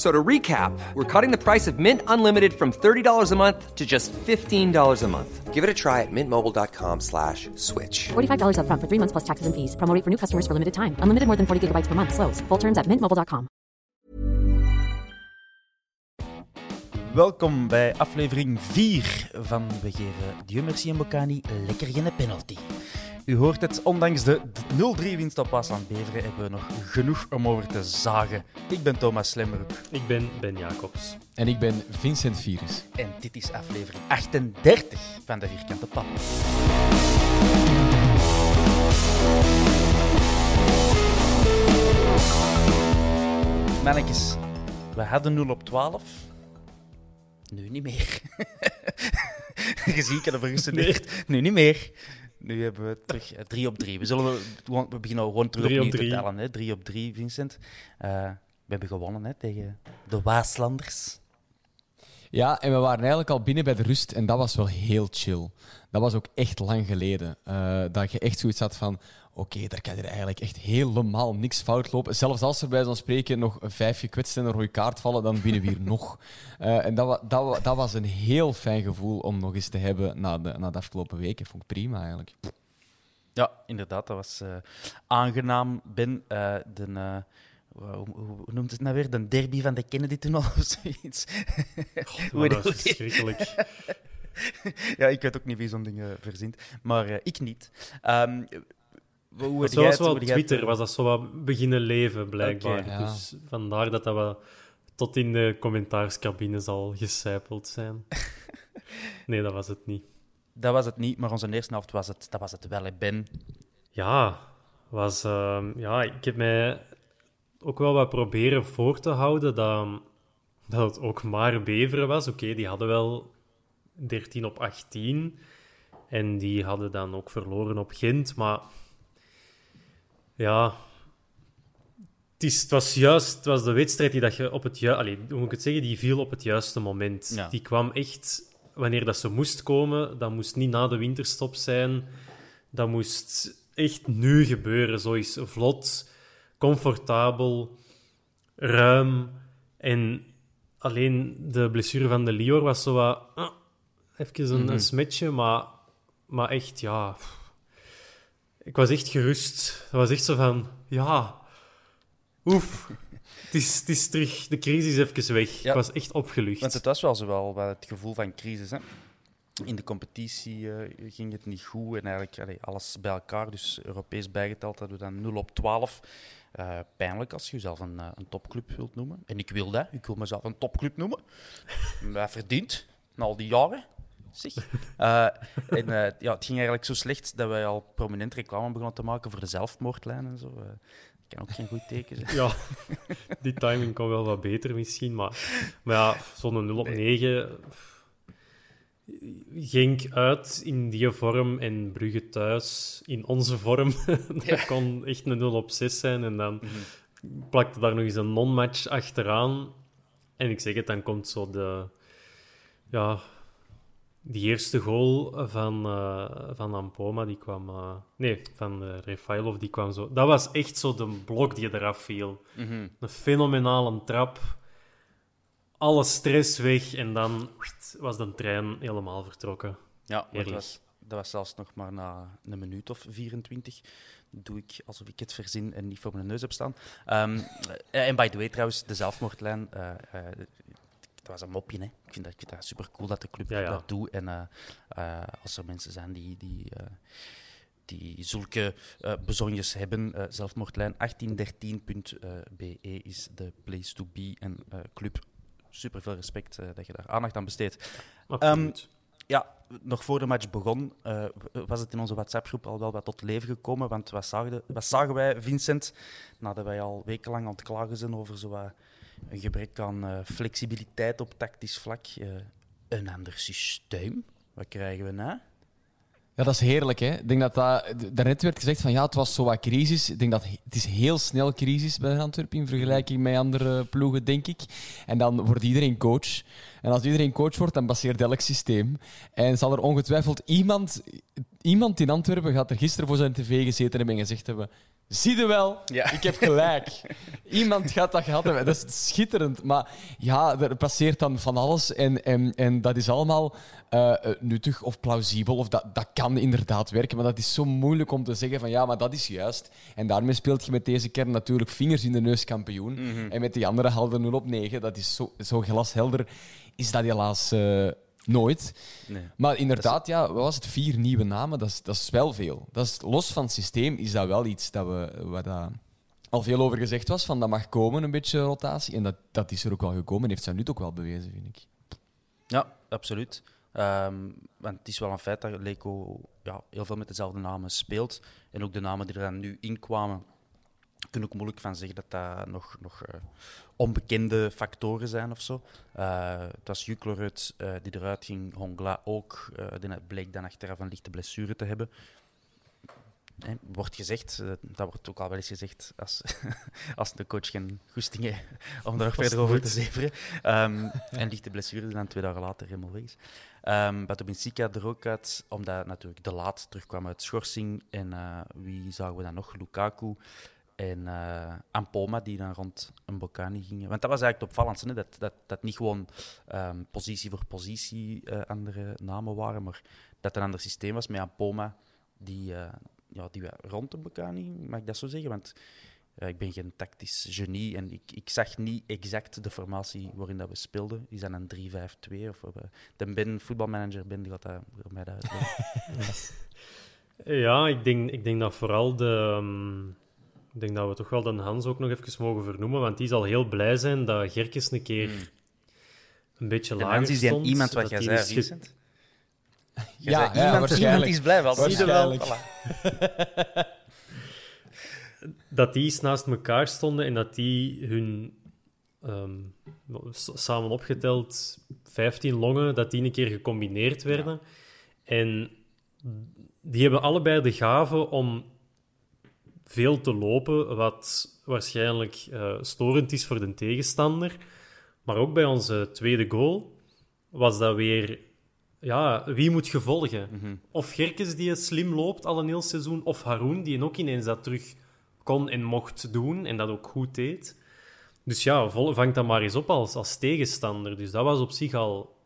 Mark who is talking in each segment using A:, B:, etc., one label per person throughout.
A: F- So to recap, we're cutting the price of Mint Unlimited from $30 a month to just $15 a month. Give it a try at mintmobile.com slash switch.
B: $45 upfront for three months plus taxes and fees. Promo for new customers for limited time. Unlimited more than 40 gigabytes per month. Slows. Full terms at mintmobile.com.
C: Welkom bij aflevering 4 van We geven Dieu merci en Bocani lekker geen penalty. U hoort het, ondanks de 0-3 winst op Waas aan Beveren hebben we nog genoeg om over te zagen. Ik ben Thomas Slemmerhoek
D: Ik ben Ben Jacobs.
E: En ik ben Vincent Virus.
C: en dit is aflevering 38 van de Vierkante Pan. Mannetjes, we hadden 0 op 12. Nu niet meer. Je ziet, ik heb ervoor gestudeerd. Nu niet meer. Nu hebben we terug 3 op 3. We, zullen, we beginnen gewoon terug
D: Drie op
C: opnieuw te
D: drie.
C: tellen. hè. 3 op 3, Vincent. Eh, we hebben gewonnen hè, tegen de Waaslanders.
E: Ja, en we waren eigenlijk al binnen bij de rust en dat was wel heel chill. Dat was ook echt lang geleden. eh, dat je echt zoiets had van, oké, daar kan er eigenlijk echt helemaal niks fout lopen. Zelfs als er bij zo'n spreken nog vijf gekwetsten en een rode kaart vallen, dan winnen we hier nog. Eh, en dat, dat, dat was een heel fijn gevoel om nog eens te hebben na de, na de afgelopen weken. Vond ik prima eigenlijk.
C: Ja, inderdaad, dat was eh, aangenaam. Ben, eh, de, eh, hoe, hoe, hoe noemt het nou weer? De derby van de Kennedy Tunnel of zoiets. Hoe
D: Maar
C: heet
D: dat is
C: dat?
D: verschrikkelijk.
C: ja, ik weet ook niet wie zo'n ding verzint, maar eh, ik niet. Ehm, hoe het-
D: wel
C: jij het-
D: Twitter was dat zo wat beginnen leven, blijkbaar.
E: Ja.
D: Dus vandaar dat dat wel tot in de commentaarscabine zal gecijpeld zijn. Nee, dat was het niet.
C: Dat was het niet, maar onze eerste helft was het, dat was het wel, Ben.
D: Ja, was, ehm, ja, ik heb mij ook wel wat proberen voor te houden dat, dat het ook maar Beveren was. Oké, die hadden wel 13 op 18 en die hadden dan ook verloren op Gent, maar ja, het, is, het was juist, het was de wedstrijd die dat je op het juiste, hoe moet ik het zeggen, die viel op het juiste moment.
C: Ja.
D: Die kwam echt wanneer dat ze moest komen. Dat moest niet na de winterstop zijn. Dat moest echt nu gebeuren. Zo is vlot, comfortabel, ruim. En alleen de blessure van de Lior was zo wat... ah, even een, een smetje, maar, maar echt, ja... Ik was echt gerust. Het was echt zo van... Ja, oef. Het is, het is terug... De crisis is even weg.
C: Ja.
D: Ik was echt opgelucht.
C: Want het was wel zo wel het gevoel van crisis. Hè? In de competitie eh, ging het niet goed en eigenlijk allee, alles bij elkaar, dus Europees bijgeteld, hadden we dan 0 op 12. Eh, pijnlijk als je jezelf een, eh, een topclub wilt noemen. En ik wil dat, ik wil mezelf een topclub noemen. Dat verdient, na al die jaren. Zeg. Eh, en eh, ja, het ging eigenlijk zo slecht dat wij al prominent reclame begonnen te maken voor de zelfmoordlijn en zo. Eh, dat kan ook geen goed teken zijn.
D: Ja, die timing kon wel wat beter misschien. Maar, maar ja, zo'n 0 op 9. Genk uit in die vorm en Brugge thuis in onze vorm. dat kon echt een 0 op 6 zijn. En dan plakte daar nog eens een non-match achteraan. En ik zeg het, dan komt zo de... Ja, die eerste goal van, eh, van Ampoma, die kwam... eh, nee, van uh, Refailov, die kwam zo... Dat was echt zo de blok die eraf viel. Een fenomenale trap. alle stress weg en dan was de trein helemaal vertrokken.
C: Ja, dat was, dat was zelfs nog maar na een minuut of 24. Doe ik alsof ik het verzin en niet voor mijn neus heb staan. Ehm, eh, en by the way, trouwens, de zelfmoordlijn. Dat was een mopje. Hè. Ik, vind dat, ik vind dat super cool dat de club
D: Ja, ja.
C: dat doet. En eh, eh, als er mensen zijn die. die eh, die zulke bezonjes hebben. zelfmoordlijn 1813.be is de place to be. En club, super veel respect dat je daar aandacht aan besteedt.
D: Absoluut.
C: Ja, nog voor de match begon, was het in onze WhatsApp-groep al wel wat tot leven gekomen. Want wat zagen, wat zagen wij, Vincent, nadat wij al wekenlang aan het klagen zijn over zo wat een gebrek aan eh, flexibiliteit op tactisch vlak, eh, een ander systeem? Wat krijgen we na?
E: Ja, dat is heerlijk. Hè? Ik denk dat dat... Daarnet werd gezegd van ja, het was zo wat crisis. Ik denk dat het is heel snel crisis bij Antwerpen in vergelijking met andere ploegen, denk ik. En dan wordt iedereen coach. En als iedereen coach wordt, dan passeert elk systeem. En zal er ongetwijfeld iemand... Iemand in Antwerpen gaat er gisteren voor zijn tv gezeten hebben en gezegd hebben... Zie je wel,
C: Ja.
E: ik heb gelijk. Iemand gaat dat gehad hebben. Dat is schitterend. Maar ja, er passeert dan van alles. En, en, en dat is allemaal eh, eh, nuttig of plausibel. Of dat, dat kan inderdaad werken. Maar dat is zo moeilijk om te zeggen van ja, maar dat is juist. En daarmee speelt je met deze kern natuurlijk vingers in de neus kampioen. En met die andere halve 0 op 9. Dat is zo, zo glashelder. Is dat helaas eh, nooit.
C: Nee.
E: Maar inderdaad, ja, wat was het? Vier nieuwe namen, dat is, dat is wel veel. Dat is, los van het systeem is dat wel iets dat we, waar dat al veel over gezegd was, van dat mag komen, een beetje rotatie. En dat, dat is er ook wel gekomen en heeft zijn nut ook wel bewezen, vind ik.
C: Ja, absoluut. Ehm, want het is wel een feit dat Leco ja, heel veel met dezelfde namen speelt. En ook de namen die er dan nu inkwamen, kun ik moeilijk van zeggen dat dat nog, nog eh, onbekende factoren zijn of zo. Eh, het was Juklerud eh, die eruit ging, Hongla ook. die bleek dan achteraf een lichte blessure te hebben. Wordt gezegd, dat wordt ook al wel eens gezegd als, als de coach geen goesting heeft om daar nog verder over te zeveren. Ehm, en lichte blessure die dan twee dagen later helemaal weg is. Um, Batobinsika er ook uit, omdat natuurlijk de laat terugkwam uit schorsing. En wie zagen we dan nog? Lukaku en eh Ampoma, die dan rond een Bocani gingen. Want dat was eigenlijk het opvallendste? Dat, dat, dat niet gewoon ehm, positie voor positie eh, andere namen waren, maar dat er een ander systeem was met Ampoma, die, eh, ja, die rond een Bocani, mag ik dat zo zeggen? Want ik ben geen tactisch genie en ik, ik zag niet exact de formatie waarin dat we speelden. Is dat een 3-5-2? Of, de Ben, voetbalmanager Ben, die gaat dat voor mij dat.
D: Ja, ik denk, ik denk dat vooral de. ehm, ik denk dat we toch wel de Hans ook nog even mogen vernoemen, want die zal heel blij zijn dat Gerkes een keer een beetje
C: De
D: lager
C: Hans is die
D: stond.
C: iemand wat jij zei,
D: is
C: Vincent.
E: Ja,
C: zei,
E: ja,
C: iemand, iemand
E: waarschijnlijk.
C: is blij wel.
D: Zie je wel.
E: Waarschijnlijk.
D: dat die eens naast elkaar stonden en dat die hun ehm, samen opgeteld 15 longen, dat die een keer gecombineerd werden. En die hebben allebei de gave om veel te lopen, wat waarschijnlijk eh, storend is voor de tegenstander. Maar ook bij onze tweede goal was dat weer... Ja, wie moet je volgen? Of Gerkes die slim loopt al een heel seizoen, of Haroun die ook ineens dat terug kon en mocht doen en dat ook goed deed. Dus ja, vol, vang dat maar eens op als, als tegenstander. Dus dat was op zich al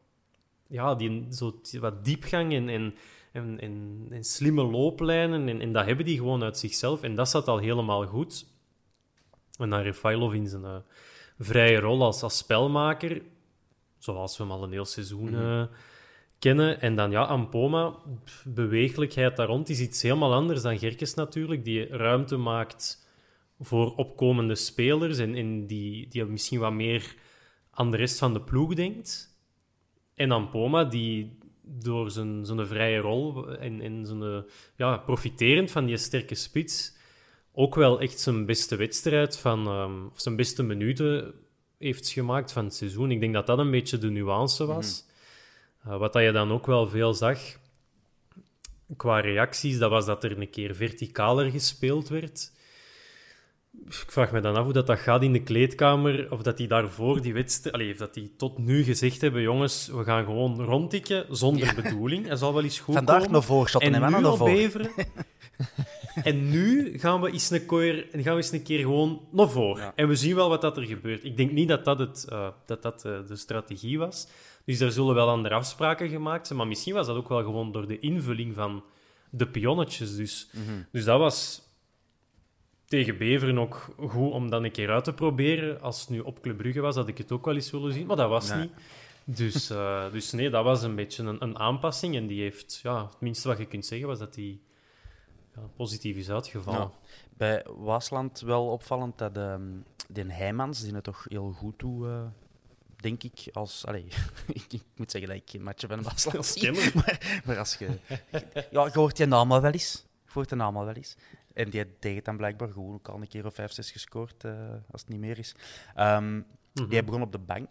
D: ja, die, zo, wat diepgang en, en, en, en, en slimme looplijnen. En, en dat hebben die gewoon uit zichzelf. En dat zat al helemaal goed. En dan Refailov in zijn eh, vrije rol als, als spelmaker, zoals we hem al een heel seizoen eh, kennen. En dan ja, Ampoma, beweeglijkheid daar rond is iets helemaal anders dan Gerkes natuurlijk, die ruimte maakt voor opkomende spelers en, en die, die misschien wat meer aan de rest van de ploeg denkt. En Ampoma, die door zijn, zijn vrije rol en, en zijn, eh, ja, profiterend van die sterke spits, ook wel echt zijn beste wedstrijd van, ehm, of zijn beste minuten heeft gemaakt van het seizoen. Ik denk dat dat een beetje de nuance was. Uh, wat dat je dan ook wel veel zag qua reacties, dat was dat er een keer verticaler gespeeld werd. Ik vraag me dan af hoe dat, dat gaat in de kleedkamer, of dat die daarvoor die wedstrijd... Allee, of dat die tot nu gezegd hebben, jongens, we gaan gewoon rondtikken, zonder bedoeling. Hij zal wel eens goed
C: Vandaag
D: komen.
C: nog voorschotten
D: En nu
C: nog voor.
D: Beveren... En nu gaan we eens een keer, gaan we eens een keer gewoon naar voren.
C: Ja.
D: En we zien wel wat dat er gebeurt. Ik denk niet dat dat, het, eh, dat, dat eh, de strategie was. Dus daar zullen wel andere afspraken gemaakt zijn. Maar misschien was dat ook wel gewoon door de invulling van de pionnetjes. Dus, dus dat was tegen Beveren ook goed om dan een keer uit te proberen. Als het nu op Club Brugge was, had ik het ook wel eens willen zien. Maar dat was
C: Nee.
D: niet. Dus, eh, dus nee, dat was een beetje een, een aanpassing. En die heeft, ja, het minste wat je kunt zeggen was dat die ja, positief is uitgevallen.
C: Bij Waasland wel opvallend dat ehm de Heijmans, die het toch heel goed doet, eh, denk ik. Als, ik, ik moet zeggen dat ik geen van Waasland
D: Als kenner.
C: Maar, maar als je... Ja, je hoort je naam al wel eens. Je hoort de naam al wel eens. En die deed het dan blijkbaar gewoon ook al een keer of vijf, zes gescoord, eh, als het niet meer is. Ehm,
D: Mhm.
C: Die begon op de bank.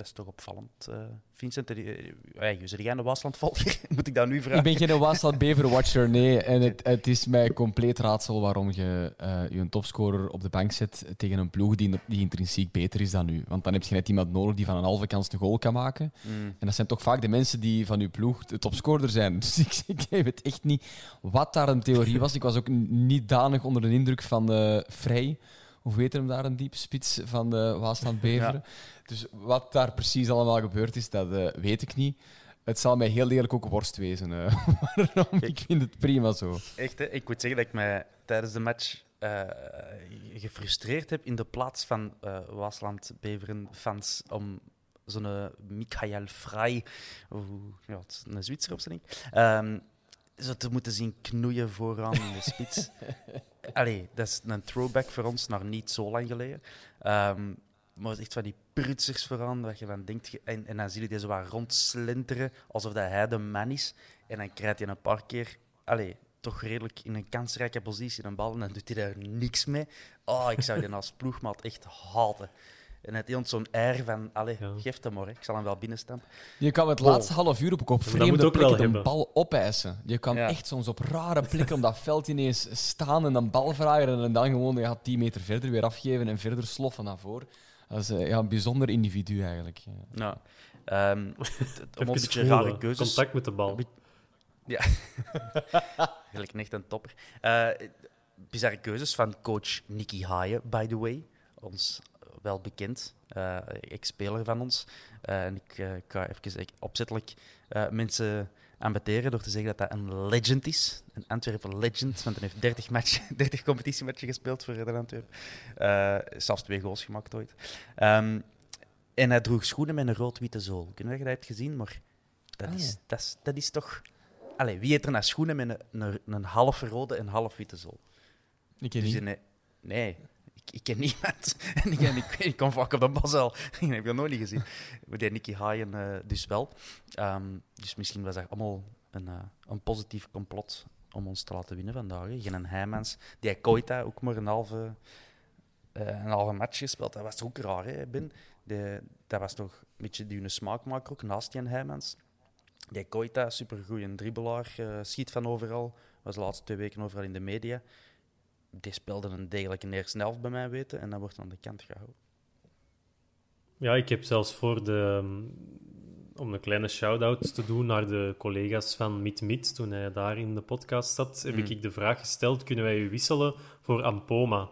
C: Dat is toch opvallend, eh, Vincent. Uh, jij een Waaslandvolger? Moet ik dat nu vragen?
E: Ik ben geen Waasland Bever-watcher, nee. En het, het is mij compleet raadsel waarom je eh, je topscorer op de bank zet tegen een ploeg die, die intrinsiek beter is dan u. Want dan heb je net iemand nodig die van een halve kans een goal kan maken.
C: Mm.
E: En dat zijn toch vaak de mensen die van uw ploeg de topscorer zijn. Dus ik, ik weet echt niet wat daar een theorie was. Ik was ook niet danig onder de indruk van eh Vrij. Hoe weet hem daar een diepe spits van de Waasland Beveren? Dus wat daar precies allemaal gebeurd is, dat eh, weet ik niet. Het zal mij heel eerlijk ook worst wezen. eh. Waarom? Ik vind het prima zo.
C: Echt, hè? ik moet zeggen dat ik mij tijdens de match eh, gefrustreerd heb in de plaats van eh Waasland-Beveren-fans om zo'n Michael Frey, of ja, een Zwitser of zo, denk ik, ehm, zo te moeten zien knoeien vooraan in de spits. Allee, dat is een throwback voor ons naar niet zo lang geleden. Ehm, maar echt van die prutsers vooraan, dat je van denkt... En, en dan zie je die zo wat rondslenteren, alsof dat hij de man is. En dan krijgt hij een paar keer... Allee, toch redelijk in een kansrijke positie een bal en dan doet hij daar niks mee. Oh, ik zou die als ploegmaat echt haten. En het heeft zo'n air van, allee,
D: Ja.
C: geef hem maar, hè. ik zal hem wel binnenstampen.
E: Je kan het laatste half uur op, op vreemde
D: moet ook wel
E: plekken een
D: hebben.
E: bal opeisen. Je kan
C: Ja.
E: echt soms op rare plekken op dat veld ineens staan en een bal vragen en dan gewoon ja, 10 meter verder weer afgeven en verder sloffen naar voren. Dat is eh, ja, een bijzonder individu eigenlijk. Ja.
C: Nou, ehm, om beetje
D: voelen,
C: rare keuzes...
D: Contact met de bal.
C: Ja, eigenlijk echt een topper. Eh, bizarre keuzes van coach Nicky Haaien, by the way. Ons wel bekend, eh, ex-speler van ons. Eh, en ik, eh, ik ga even opzettelijk mensen aanbeteren door te zeggen dat dat een legend is. Een Antwerpen legend, want hij heeft 30, match, 30 competitiematchen gespeeld voor de Antwerpen. Zelfs twee goals gemaakt ooit. Ehm, en hij droeg schoenen met een rood-witte zool. Kunnen dat hebt gezien? Maar dat,
E: Ah,
C: is,
E: ja.
C: dat, is, dat is toch... Allee, wie heeft er nou schoenen met een, een, een half rode en half witte zool?
E: Ik ken
C: Dus
E: niet.
C: nee ik, ken niemand. en ik, en ik, kom vaak op de Basel. ik heb dat nooit niet gezien. Maar die Nicky Haaien eh, dus wel. Ehm, dus misschien was dat allemaal een, eh, een positief complot om ons te laten winnen vandaag. Geen Heijmans. Die Koita ook maar een halve, eh, een halve match gespeeld. Dat was toch ook raar, hè, Ben? De, dat was toch een beetje die smaakmaker ook, naast die Heijmans. Die Koita, supergoeie dribbelaar, schiet van overal. Was de laatste twee weken overal in de media. Die speelde een degelijke eerste helft bij mij weten en dan wordt aan de kant gehouden.
D: Ja, ik heb zelfs voor de... Om een kleine shout-out te doen naar de collega's van Meet Meet, toen hij daar in de podcast zat, heb
C: Mm.
D: ik de vraag gesteld, kunnen wij u wisselen voor Ampoma?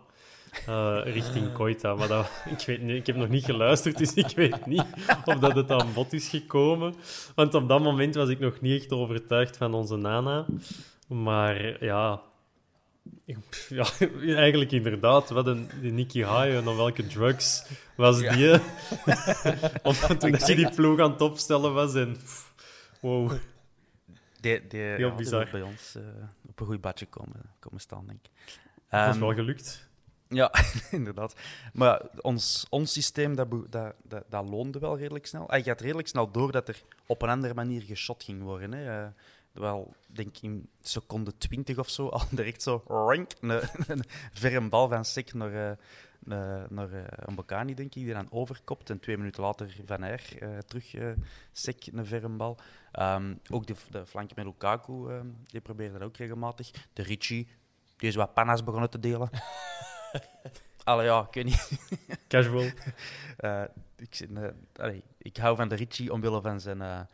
D: eh, richting Koita. Maar dat, ik, weet niet, ik heb nog niet geluisterd, dus ik weet niet of dat het aan bod is gekomen. Want op dat moment was ik nog niet echt overtuigd van onze Nana. Maar ja, ja, eigenlijk inderdaad. Wat een die Nicky Haaien, op welke drugs was
C: Ja.
D: die? of toen dat hij die ploeg aan het opstellen was en... pff, wow.
C: Die, die, ja, die
D: bizar.
C: bij ons eh, op een goed badje komen, komen staan, denk ik.
D: Dat is
C: Ehm,
D: wel gelukt.
C: Ja, inderdaad. Maar ons, ons systeem, dat, dat, dat, dat loonde wel redelijk snel. Je gaat redelijk snel door dat er op een andere manier geschot ging worden. Hè. Wel, denk ik, in seconde 20 of zo, al direct zo rank, een, een verre bal van Sek naar, eh, naar, eh, een Bocani, denk ik, die dan overkopt. En twee minuten later Van Aer eh, terug Sek, een verre bal. Ehm, ook de, de flank met Lukaku, eh, die probeerde dat ook regelmatig. De Ricci, die is wat pannas begonnen te delen. Allee, ja, ik weet niet.
D: Casual.
C: Ik, allee, ik hou van de Richie omwille van zijn,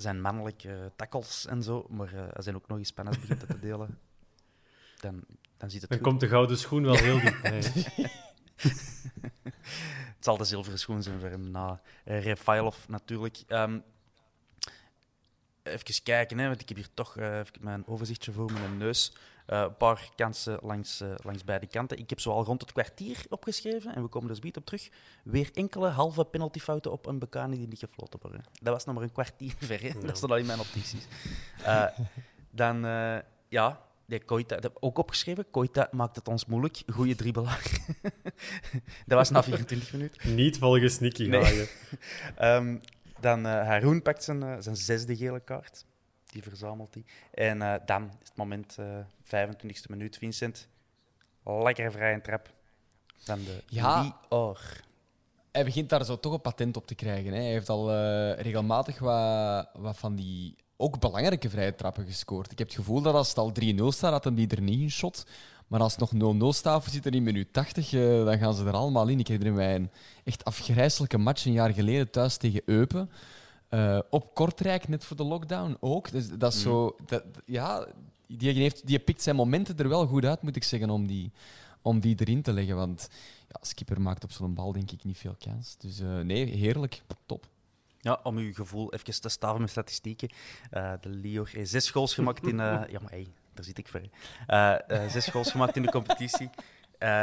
C: zijn mannelijke tackles en zo. Maar eh, hij zijn ook nog eens pannas beginnen te delen. dan, dan zit het
D: Dan
C: goed.
D: komt de gouden schoen wel heel dichtbij.
C: Het zal de zilveren schoen zijn voor hem na uh, Refailov natuurlijk. Ehm, even kijken, hè, want ik heb hier toch even mijn overzichtje voor mijn neus. Eh, een paar kansen langs, eh, langs beide kanten. Ik heb zoal rond het kwartier opgeschreven, en we komen er zo op terug. Weer enkele halve penaltyfouten op een Bekani die niet gefloten worden. Dat was nog maar een kwartier ver, hè. dat stond al in mijn notities. Eh, dan, ja, die Koita, dat heb ik ook opgeschreven. Koita maakt het ons moeilijk. Goeie dribbelaar. dat was na 24 minuten.
D: Niet volgens Nicky
C: Nee. Ehm, dan Haroon pakt zijn, zijn zesde gele kaart. Die verzamelt hij. En eh, dan is het moment, eh 25e minuut, Vincent. Lekker vrije trap. Dan de
E: Ja.
C: Lior.
E: Hij begint daar zo toch een patent op te krijgen. Hè. Hij heeft al eh, regelmatig wat, wat van die ook belangrijke vrije trappen gescoord. Ik heb het gevoel dat als het al 3-0 staat, dat hem die er niet in shot. Maar als het nog 0-0 staat of zit er in minuut 80, eh, dan gaan ze er allemaal in. Ik herinner mij een echt afgrijzelijke match een jaar geleden thuis tegen Eupen. Eh, op Kortrijk, net voor de lockdown ook. Dus dat is zo... Dat, ja, die, heeft, die pikt zijn momenten er wel goed uit, moet ik zeggen, om die, om die erin te leggen. Want ja, Skipper maakt op zo'n bal denk ik niet veel kans. Dus eh, nee, heerlijk. Top.
C: Ja, om uw gevoel even te staven met statistieken. Eh, de Lior heeft zes goals gemaakt in... ja, maar hey, daar zit ik voor. zes goals gemaakt in de competitie.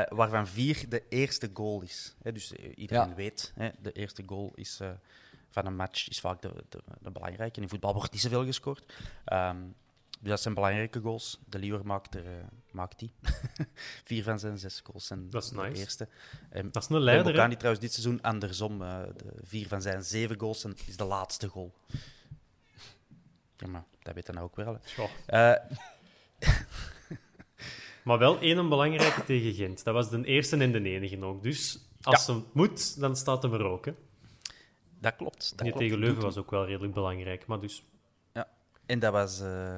C: waarvan vier de eerste goal is. Dus iedereen
E: Ja.
C: weet, de eerste goal is, van een match is vaak de, de, de belangrijke. In voetbal wordt niet zoveel gescoord. Ehm, dus dat zijn belangrijke goals. De Lior maakt, er, eh, maakt die. vier van zijn zes goals zijn
D: Dat is
C: de
D: nice.
C: eerste. En
D: Dat is een leider?
C: Bocani trouwens dit seizoen andersom. eh, de vier van zijn zeven goals zijn- is de laatste goal. Ja, maar dat weet hij nou ook wel. Eh,
D: Maar wel één belangrijke tegen Gent. Dat was de eerste en de enige ook. Dus als
C: Ja.
D: ze moet, dan staat hem er ook. Hè.
C: Dat klopt. Dat
D: Die
C: klopt.
D: tegen Leuven was ook wel redelijk belangrijk. Maar dus,
C: Ja. En dat was eh,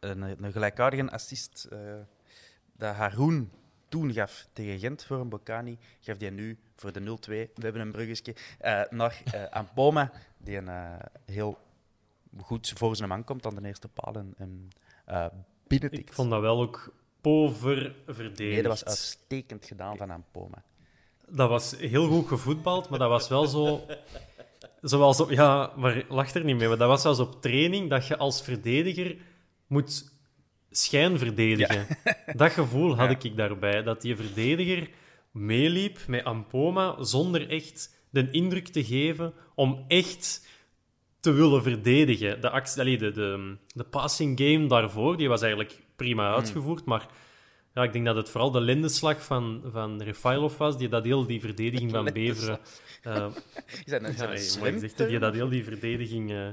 C: een, een gelijkaardige assist eh, dat Haroon toen gaf tegen Gent voor een Bocani, gaf hij nu voor de 0-2. We hebben een bruggetje eh, naar eh Ampoma, die een, heel goed voor zijn man komt aan de eerste paal en, en eh binnentikt.
D: ik vond dat wel ook pover verdedigd.
C: Nee, dat was uitstekend gedaan van Ampoma.
D: Dat was heel goed gevoetbald, maar dat was wel zo... Zoals op... Ja, maar lach er niet mee. Maar dat was zoals op training, dat je als verdediger moet schijnverdedigen. Dat gevoel had ik daarbij. Dat die verdediger meeliep met Ampoma zonder echt de indruk te geven om echt te willen verdedigen. De, actie, allee, de, de, de passing game daarvoor die was eigenlijk prima uitgevoerd, maar ja, ik denk dat het vooral de lindenslag van, van Refailov was, die dat heel die verdediging van Beveren...
C: Is dat een, is
D: ja,
C: dat
D: heel die verdediging eh,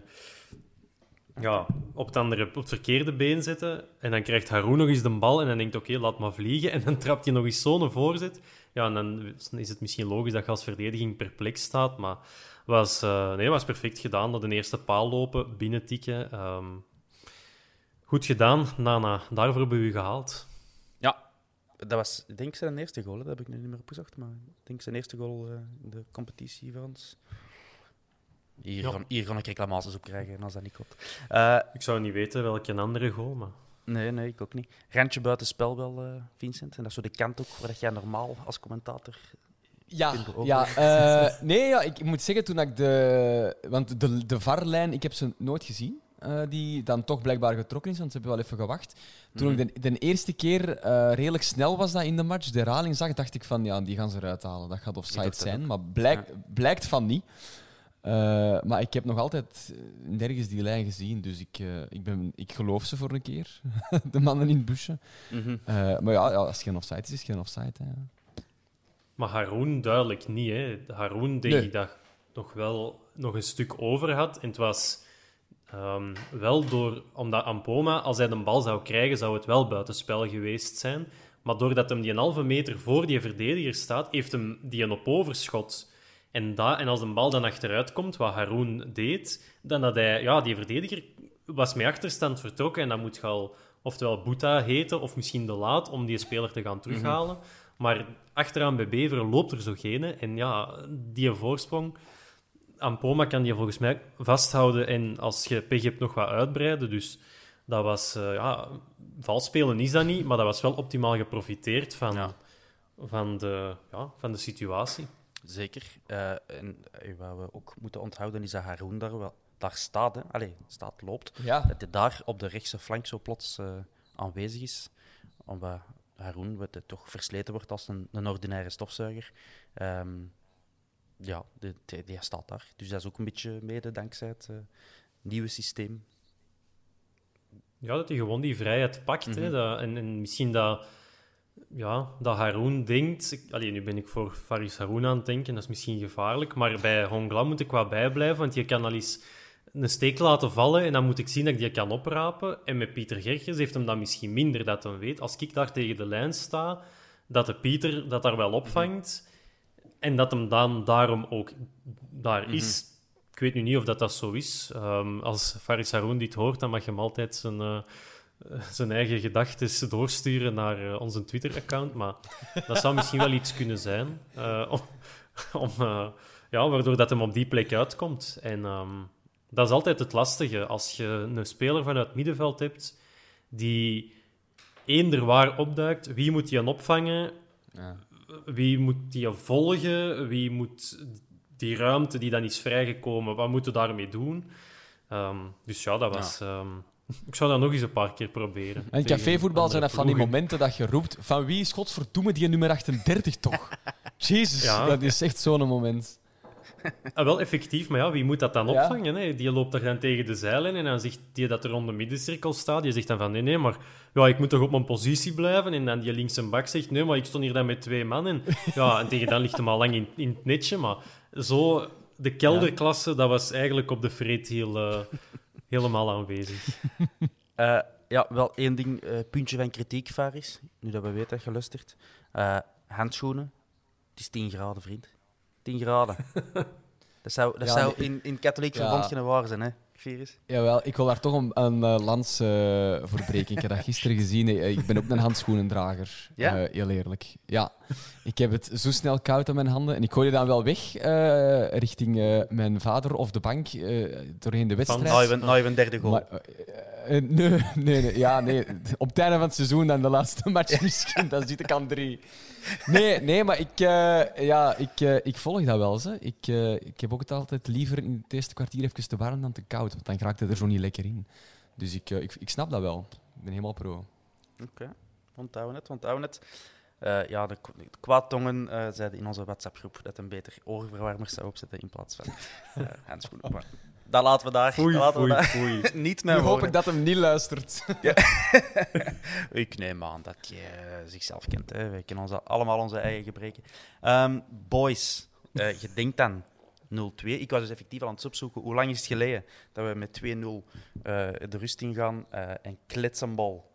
D: ja, op, het andere, op het verkeerde been zetten. En dan krijgt Haroon nog eens de bal en dan denkt oké, laat maar vliegen. En dan trapt hij nog eens zo'n voorzet. Ja, en dan is het misschien logisch dat je als verdediging perplex staat. Maar was, eh, nee, was perfect gedaan. Dat de eerste paal lopen, binnentikken. Ehm goed gedaan, Nana. Daarvoor hebben we u gehaald.
C: Dat was, ik denk zijn eerste goal. hè. Dat heb ik nu niet meer opgezocht, maar ik denk zijn eerste goal eh, in de competitie voor ons. Hier,
D: Ja.
C: gaan, hier gaan ik reclamaties op krijgen als dat niet klopt. Eh,
D: Ik zou niet weten welke andere goal, maar...
C: nee, nee, ik ook niet. Randje buiten spel wel, eh, Vincent. En dat is zo de kant ook waar jij normaal als commentator...
E: Ja, ja eh, nee, ja, ik moet zeggen, toen ik de... Want de, de VAR-lijn, ik heb ze nooit gezien. Eh, die dan toch blijkbaar getrokken is, want ze hebben wel even gewacht. Toen
C: Mhm.
E: ik de, de eerste keer eh, redelijk snel was dat in de match, de herhaling zag, dacht ik van ja, die gaan ze eruit halen. Dat gaat offside zijn. Maar blijk, blijkt van niet. Eh, maar ik heb nog altijd nergens die lijn gezien, dus ik, ik, ben, ik geloof ze voor een keer. de mannen in het busje.
C: Mhm.
E: Eh, maar ja, ja, als het geen offside is, is het geen offside. Hè.
D: Maar Haroon duidelijk niet. Hè. Haroon denk
E: Nee.
D: ik dat nog wel nog een stuk over had. En het was ehm, wel door... Omdat Ampoma, als hij de bal zou krijgen, zou het wel buitenspel geweest zijn. Maar doordat hem die een halve meter voor die verdediger staat, heeft hem die een op overschot. En, dat, en als de bal dan achteruit komt, wat Haroon deed, dan dat hij... Ja, die verdediger was met achterstand vertrokken en dan moet je al oftewel Boeta heten of misschien De Laat om die speler te gaan terughalen. Maar achteraan bij Beveren loopt er zo geen. En ja, die voorsprong... Ampoma kan die volgens mij vasthouden en als je pech hebt nog wat uitbreiden. Dus dat was... eh, ja, vals spelen is dat niet, maar dat was wel optimaal geprofiteerd van,
C: Ja.
D: van, de, ja, van de situatie.
C: Zeker. Eh, en eh, wat we ook moeten onthouden is dat Haroun daar, wel, daar staat. Hè. Allee, staat, loopt.
E: Ja.
C: Dat hij daar op de rechtse flank zo plots eh, aanwezig is. Omdat Haroun wat het toch versleten wordt als een, een ordinaire stofzuiger. Ehm, ja, die, die, die staat daar. Dus dat is ook een beetje mede dankzij het eh, nieuwe systeem.
D: Ja, dat hij gewoon die vrijheid pakt. hè,
C: Mhm.
D: dat, en, en misschien dat, ja, dat Haroun denkt... ik- Allee, nu ben ik voor Faris Haroun aan het denken, dat is misschien gevaarlijk. Maar bij Hongla moet ik wel bijblijven, want je kan al eens een steek laten vallen en dan moet ik zien dat ik die kan oprapen. En met Pieter Gerkes heeft hem dat misschien minder, dat hij weet. Als ik daar tegen de lijn sta, dat de Pieter dat daar wel opvangt. En dat hem dan daarom ook daar is. Ik weet nu niet of dat, dat zo is. Ehm, als Faris Haroun dit hoort, dan mag je hem altijd zijn, eh, zijn eigen gedachten doorsturen naar eh, onze Twitter-account. Maar dat zou misschien wel iets kunnen zijn. eh, om, om, ja, waardoor dat hem op die plek uitkomt. En ehm, dat is altijd het lastige. Als je een speler vanuit het middenveld hebt die eender waar opduikt, wie moet aan opvangen?
E: Ja.
D: Wie moet die volgen? Wie moet die ruimte die dan is vrijgekomen, wat moeten we daarmee doen? Ehm, dus ja, dat was... ehm, ik zou dat nog eens een paar keer proberen.
E: En cafévoetbal zijn dat van die momenten dat je roept van wie is godverdomme die nummer 38 toch? Jezus,
D: Ja.
E: dat is echt zo'n moment.
D: Ah, wel effectief, maar ja, wie moet dat dan
E: Ja.
D: opvangen? Hè? Die loopt daar dan tegen de zeilen en dan zegt die dat er rond de middencirkel staat. Die zegt dan van nee, nee, maar ja, ik moet toch op mijn positie blijven. En dan die linkse bak zegt nee, maar ik stond hier dan met twee mannen. Ja, en tegen dan ligt hem al lang in, in het netje. Maar zo, de kelderklasse, dat was eigenlijk op de vreet heel, eh, helemaal aanwezig.
C: Eh, ja, wel één ding, eh, puntje van kritiek, Faris. Nu dat we weten dat je luistert. Handschoenen. Het is 10 graden, vriend. 10 graden. dat zou, dat zou in, in katholiek verband geen waar zijn, hè, Virus?
E: Jawel, ik wil daar toch een, een eh, lans eh, voor breken. Ik heb dat gisteren gezien. Eh, Ik ben ook een handschoenendrager.
C: Ja?
E: Heel eerlijk. Ja. Ik heb het zo snel koud aan mijn handen. En ik gooi dan wel weg richting mijn vader of de bank doorheen de wedstrijd.
C: Nou, je bent, nou, je bent derde goal.
E: Maar, nee, nee, nee, ja, nee. Op het einde van het seizoen dan de laatste match misschien, dan zit ik aan drie. Nee, nee maar ik, ja, ik, ik volg dat wel. Ze. Ik, ik heb ook het altijd liever in het eerste kwartier even te warm dan te koud, want dan raakt het er zo niet lekker in. Dus ik, eh, ik, ik snap dat wel. Ik ben helemaal pro.
C: Oké, onthouden het, onthouden het. Eh, ja, de, de kwaadtongen eh, zeiden in onze WhatsApp-groep dat een beter oorverwarmers zou opzetten in plaats van eh handschoenen. Maar dat laten we daar.
D: Foei,
C: laten we daar.
D: foei.
C: Niet
E: Nu
C: meer
E: hoop ik dat hem niet luistert.
C: Ik neem aan dat je zichzelf kent. Hè. Wij kennen onze, allemaal onze eigen gebreken. Ehm, boys, je denkt dan 0-2. Ik was dus effectief al aan het opzoeken. Hoe lang is het geleden dat we met 2-0 eh, de rust ingaan eh en kletsenbal.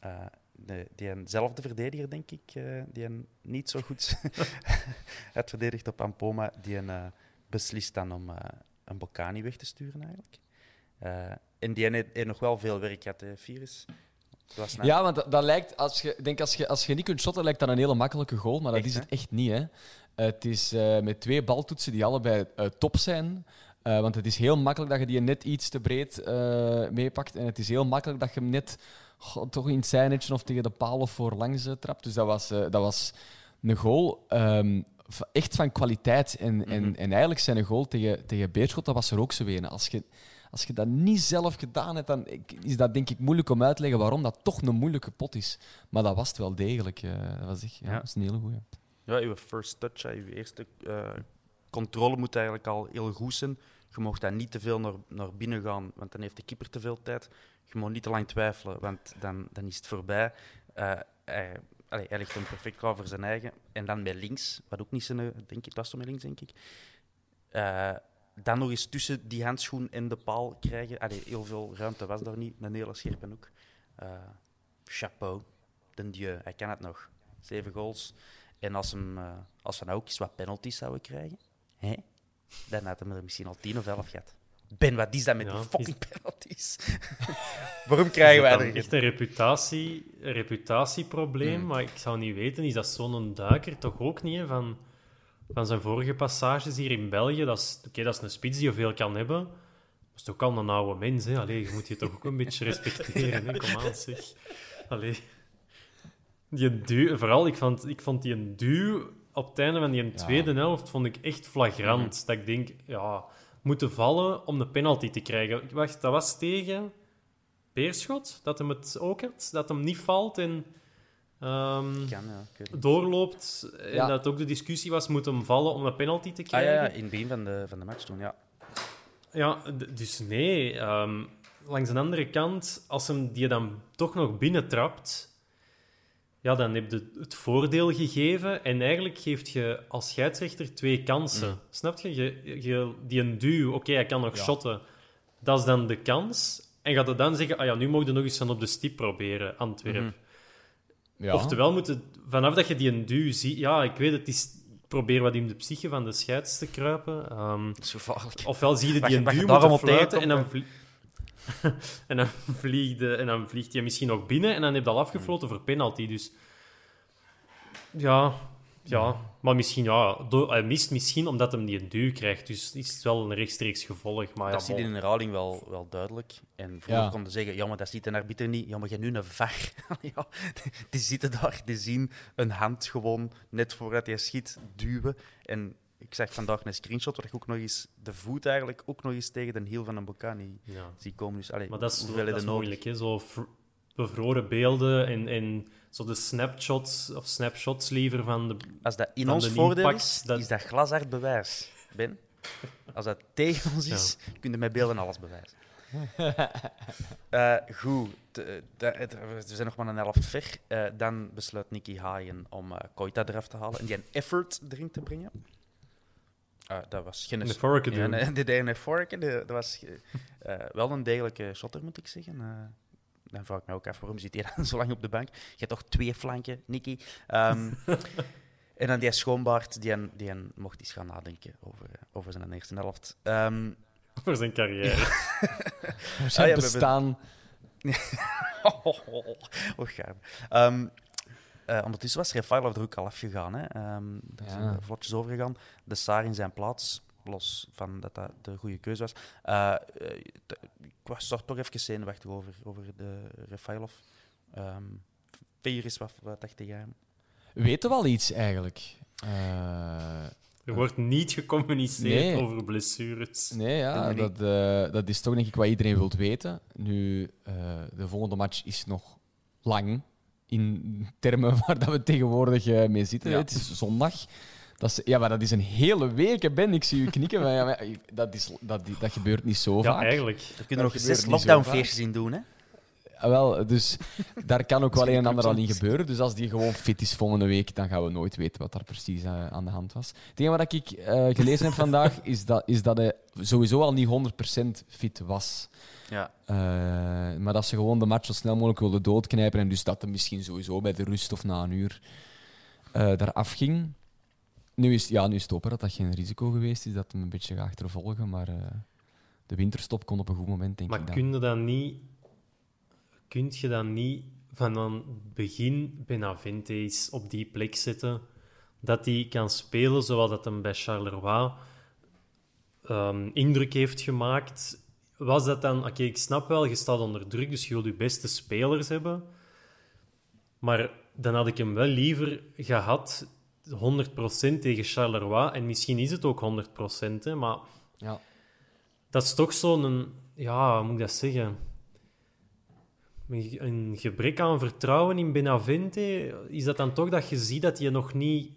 C: eh de, die eenzelfde verdediger, denk ik, die een niet zo goed had verdedigd op Ampoma, die een, beslist dan om een Bocani weg te sturen eigenlijk. En die heeft, nog wel veel werk gehad, hè, Virus.
E: Ja, want dat, dat lijkt, als je, denk als je, als je niet kunt shotten, lijkt dat een hele makkelijke goal. Maar dat
C: Echt,
E: is het echt niet. Hè. Het is eh, met twee baltoetsen die allebei eh, top zijn. Eh, want het is heel makkelijk dat je die net iets te breed meepakt. En het is heel makkelijk dat je hem net goh, toch in het zijnetje of tegen de paal of voorlangs trapt. Dus dat was, dat was een goal ehm, echt van kwaliteit. En, en,
C: Mhm.
E: en eigenlijk zijn een goal tegen, tegen Beerschot, dat was er ook zo een. Als je, als je dat niet zelf gedaan hebt, dan is dat denk ik moeilijk om uit te leggen waarom dat toch een moeilijke pot is. Maar dat was het wel degelijk. dat was echt ja,
C: Ja.
E: dat een hele goeie.
C: Ja, je first touch, je eerste eh, controle moet eigenlijk al heel goed zijn. Je mag daar niet te veel naar, naar binnen gaan, want dan heeft de keeper te veel tijd. Je mag niet te lang twijfelen, want dan, dan is het voorbij. Eh, hij, allee, hij ligt perfect klaar voor zijn eigen. En dan bij links, wat ook niet zijn, eh, denk ik, was zo met links, denk ik. Dan nog eens tussen die handschoen en de paal krijgen. Heel veel ruimte was daar niet, een hele scherpe hoek. Eh, chapeau, de dieu, hij kan het nog. Zeven goals. En als, hem, eh, als we nou ook eens wat penalties zouden krijgen, hè, dan had hem er misschien al tien of elf gehad. Ben, wat is dat met
D: Ja,
C: die
D: is-
C: fucking penalties? Waarom krijgen wij
D: Is dat
C: er
D: dan echt een reputatie, een reputatieprobleem?
C: Hmm.
D: Maar ik zou niet weten, is dat zo'n duiker toch ook niet? hè, Van, van zijn vorige passages hier in België. Dat is, oké, dat is een spits die je veel kan hebben. Dat is toch al een oude mens, hè? Allee, je moet je toch ook een beetje respecteren, hè? Kom aan, zeg. Allee. Die duw, vooral, ik vond, ik vond die een duw op het einde van die tweede helft vond ik echt flagrant. Dat ik denk, ja, moeten vallen om de penalty te krijgen. Wacht, dat was tegen Peerschot, dat hem het ook had. Dat hem niet valt en ehm,
C: Kan, ja.
D: doorloopt. En
E: Ja.
D: dat ook de discussie was, moet hem vallen om een penalty te
C: Ah,
D: krijgen.
C: ja, ja, in het begin van de, van de match toen, ja.
D: Ja, dus nee. ehm, langs de andere kant, als hem die dan toch nog binnentrapt, ja, dan heb je het voordeel gegeven. En eigenlijk geeft je als scheidsrechter twee kansen. Snap je? je, je die een duw, oké, hij kan nog shotten. Dat is dan de kans. En gaat hij dan zeggen, ah ja, nu mogen we nog eens van op de stip proberen, Antwerpen.
E: Ja.
D: Oftewel, moet het, vanaf dat je die een duw ziet... Ja, ik weet het, het is... Probeer wat in de psyche van de scheids te kruipen. Ehm,
C: Dat is gevaarlijk.
D: Ofwel zie je die
C: je-
D: een duw moeten fluiten en dan, en, dan vliegt de, en dan vliegt hij misschien nog binnen en dan heb je al afgefloten voor penalty. Dus ja, ja. maar misschien, ja, door, hij mist misschien omdat hij die een duw krijgt. Dus is het wel een rechtstreeks gevolg. Maar ja,
C: Dat zie je
D: bon.
C: in de herhaling wel, wel duidelijk. En vroeger
E: Ja.
C: konden ze zeggen, ja, maar dat ziet een arbiter niet. Ja, maar je hebt nu een VAR. ja, die zitten daar, die zien een hand gewoon net vooruit hij schiet duwen. En ik zag vandaag een screenshot waar ik ook nog eens de voet eigenlijk ook nog eens tegen de hiel van een Bocani
D: Ja.
C: zie komen. Dus, allee,
D: Maar dat is, dat is moeilijk, hè? Zo bevroren beelden en, en zo de snapshots, of snapshots liever van de...
C: Als dat in ons
D: de
C: voordeel is,
D: dat-
C: is dat glashard bewijs. Ben? Als dat tegen ons is, kun je met beelden alles bewijzen. Eh, goed, de- de- we zijn nog maar een helft ver. Eh, dan besluit Nicky Haaien om eh Koita eraf te halen en die een effort erin te brengen. Eh, dat was geen...
D: Een vorken
C: Ja,
D: doen.
C: nee, een vorken. die- Dat was eh, eh, wel een degelijke shotter, moet ik zeggen. Eh, dan vraag ik me ook af, waarom zit hij dan zo lang op de bank? Je hebt toch twee flanken, Nicky? Ehm, en dan die schoonbaard, die, die mocht eens gaan nadenken over, eh, over zijn eerste helft. Ehm,
D: Voor zijn carrière.
E: Er zijn
C: Ah, ja,
E: bestaan.
C: oh. Ehm, eh, ondertussen was Refailov er ook al afgegaan. Hè. Ehm daar
E: Ja.
C: zijn we vlotjes overgegaan. De Saar in zijn plaats, los van dat dat de goede keuze was. Eh, eh, ik was er toch even zenuwachtig over, over de Refailov. Ehm Veer is wat, wat dacht jij?
E: Weten we al iets eigenlijk? Eh,
D: Er wordt niet gecommuniceerd
E: Nee.
D: over blessures.
E: nee, ja, dat, eh, dat is toch denk ik wat iedereen wil weten. Nu, eh, de volgende match is nog lang. In termen waar dat we tegenwoordig eh, mee zitten.
C: Ja.
E: Het is zondag. Dat is, ja, maar dat is een hele week, hè, Ben. Ik zie u knikken. maar ja, maar dat, is, dat, dat gebeurt niet zo
D: Ja,
E: vaak.
D: eigenlijk.
C: Er kunnen nog zes lockdownfeestjes in doen. Hè?
E: Ah, wel, dus daar kan ook wel een en ander al in gebeuren. Dus als die gewoon fit is volgende week, dan gaan we nooit weten wat daar precies eh, aan de hand was. Het enige wat ik eh, gelezen heb vandaag, is dat, is dat hij sowieso al niet 100% fit was.
C: Ja.
E: Eh, maar dat ze gewoon de match zo snel mogelijk wilden doodknijpen. En dus dat hij misschien sowieso bij de rust of na een uur eh daar afging. Nu is, ja, nu is het open dat dat geen risico geweest is, dat hem een beetje gaat achtervolgen. Maar eh, de winterstop kon op een goed moment, denk
D: Maar
E: ik dan.
D: kun je dan niet... Kunt je dan niet van een begin Benavente's op die plek zetten, dat hij kan spelen zoals dat hem bij Charleroi ehm, indruk heeft gemaakt? Was dat dan... Oké, ik snap wel, je staat onder druk, dus je wilt je beste spelers hebben. Maar dan had ik hem wel liever gehad 100% tegen Charleroi. En misschien is het ook 100%, hè, maar
E: Ja.
D: dat is toch zo'n... Ja, hoe moet ik dat zeggen? Een een gebrek aan vertrouwen in Benavente. Is dat dan toch dat je ziet dat hij nog niet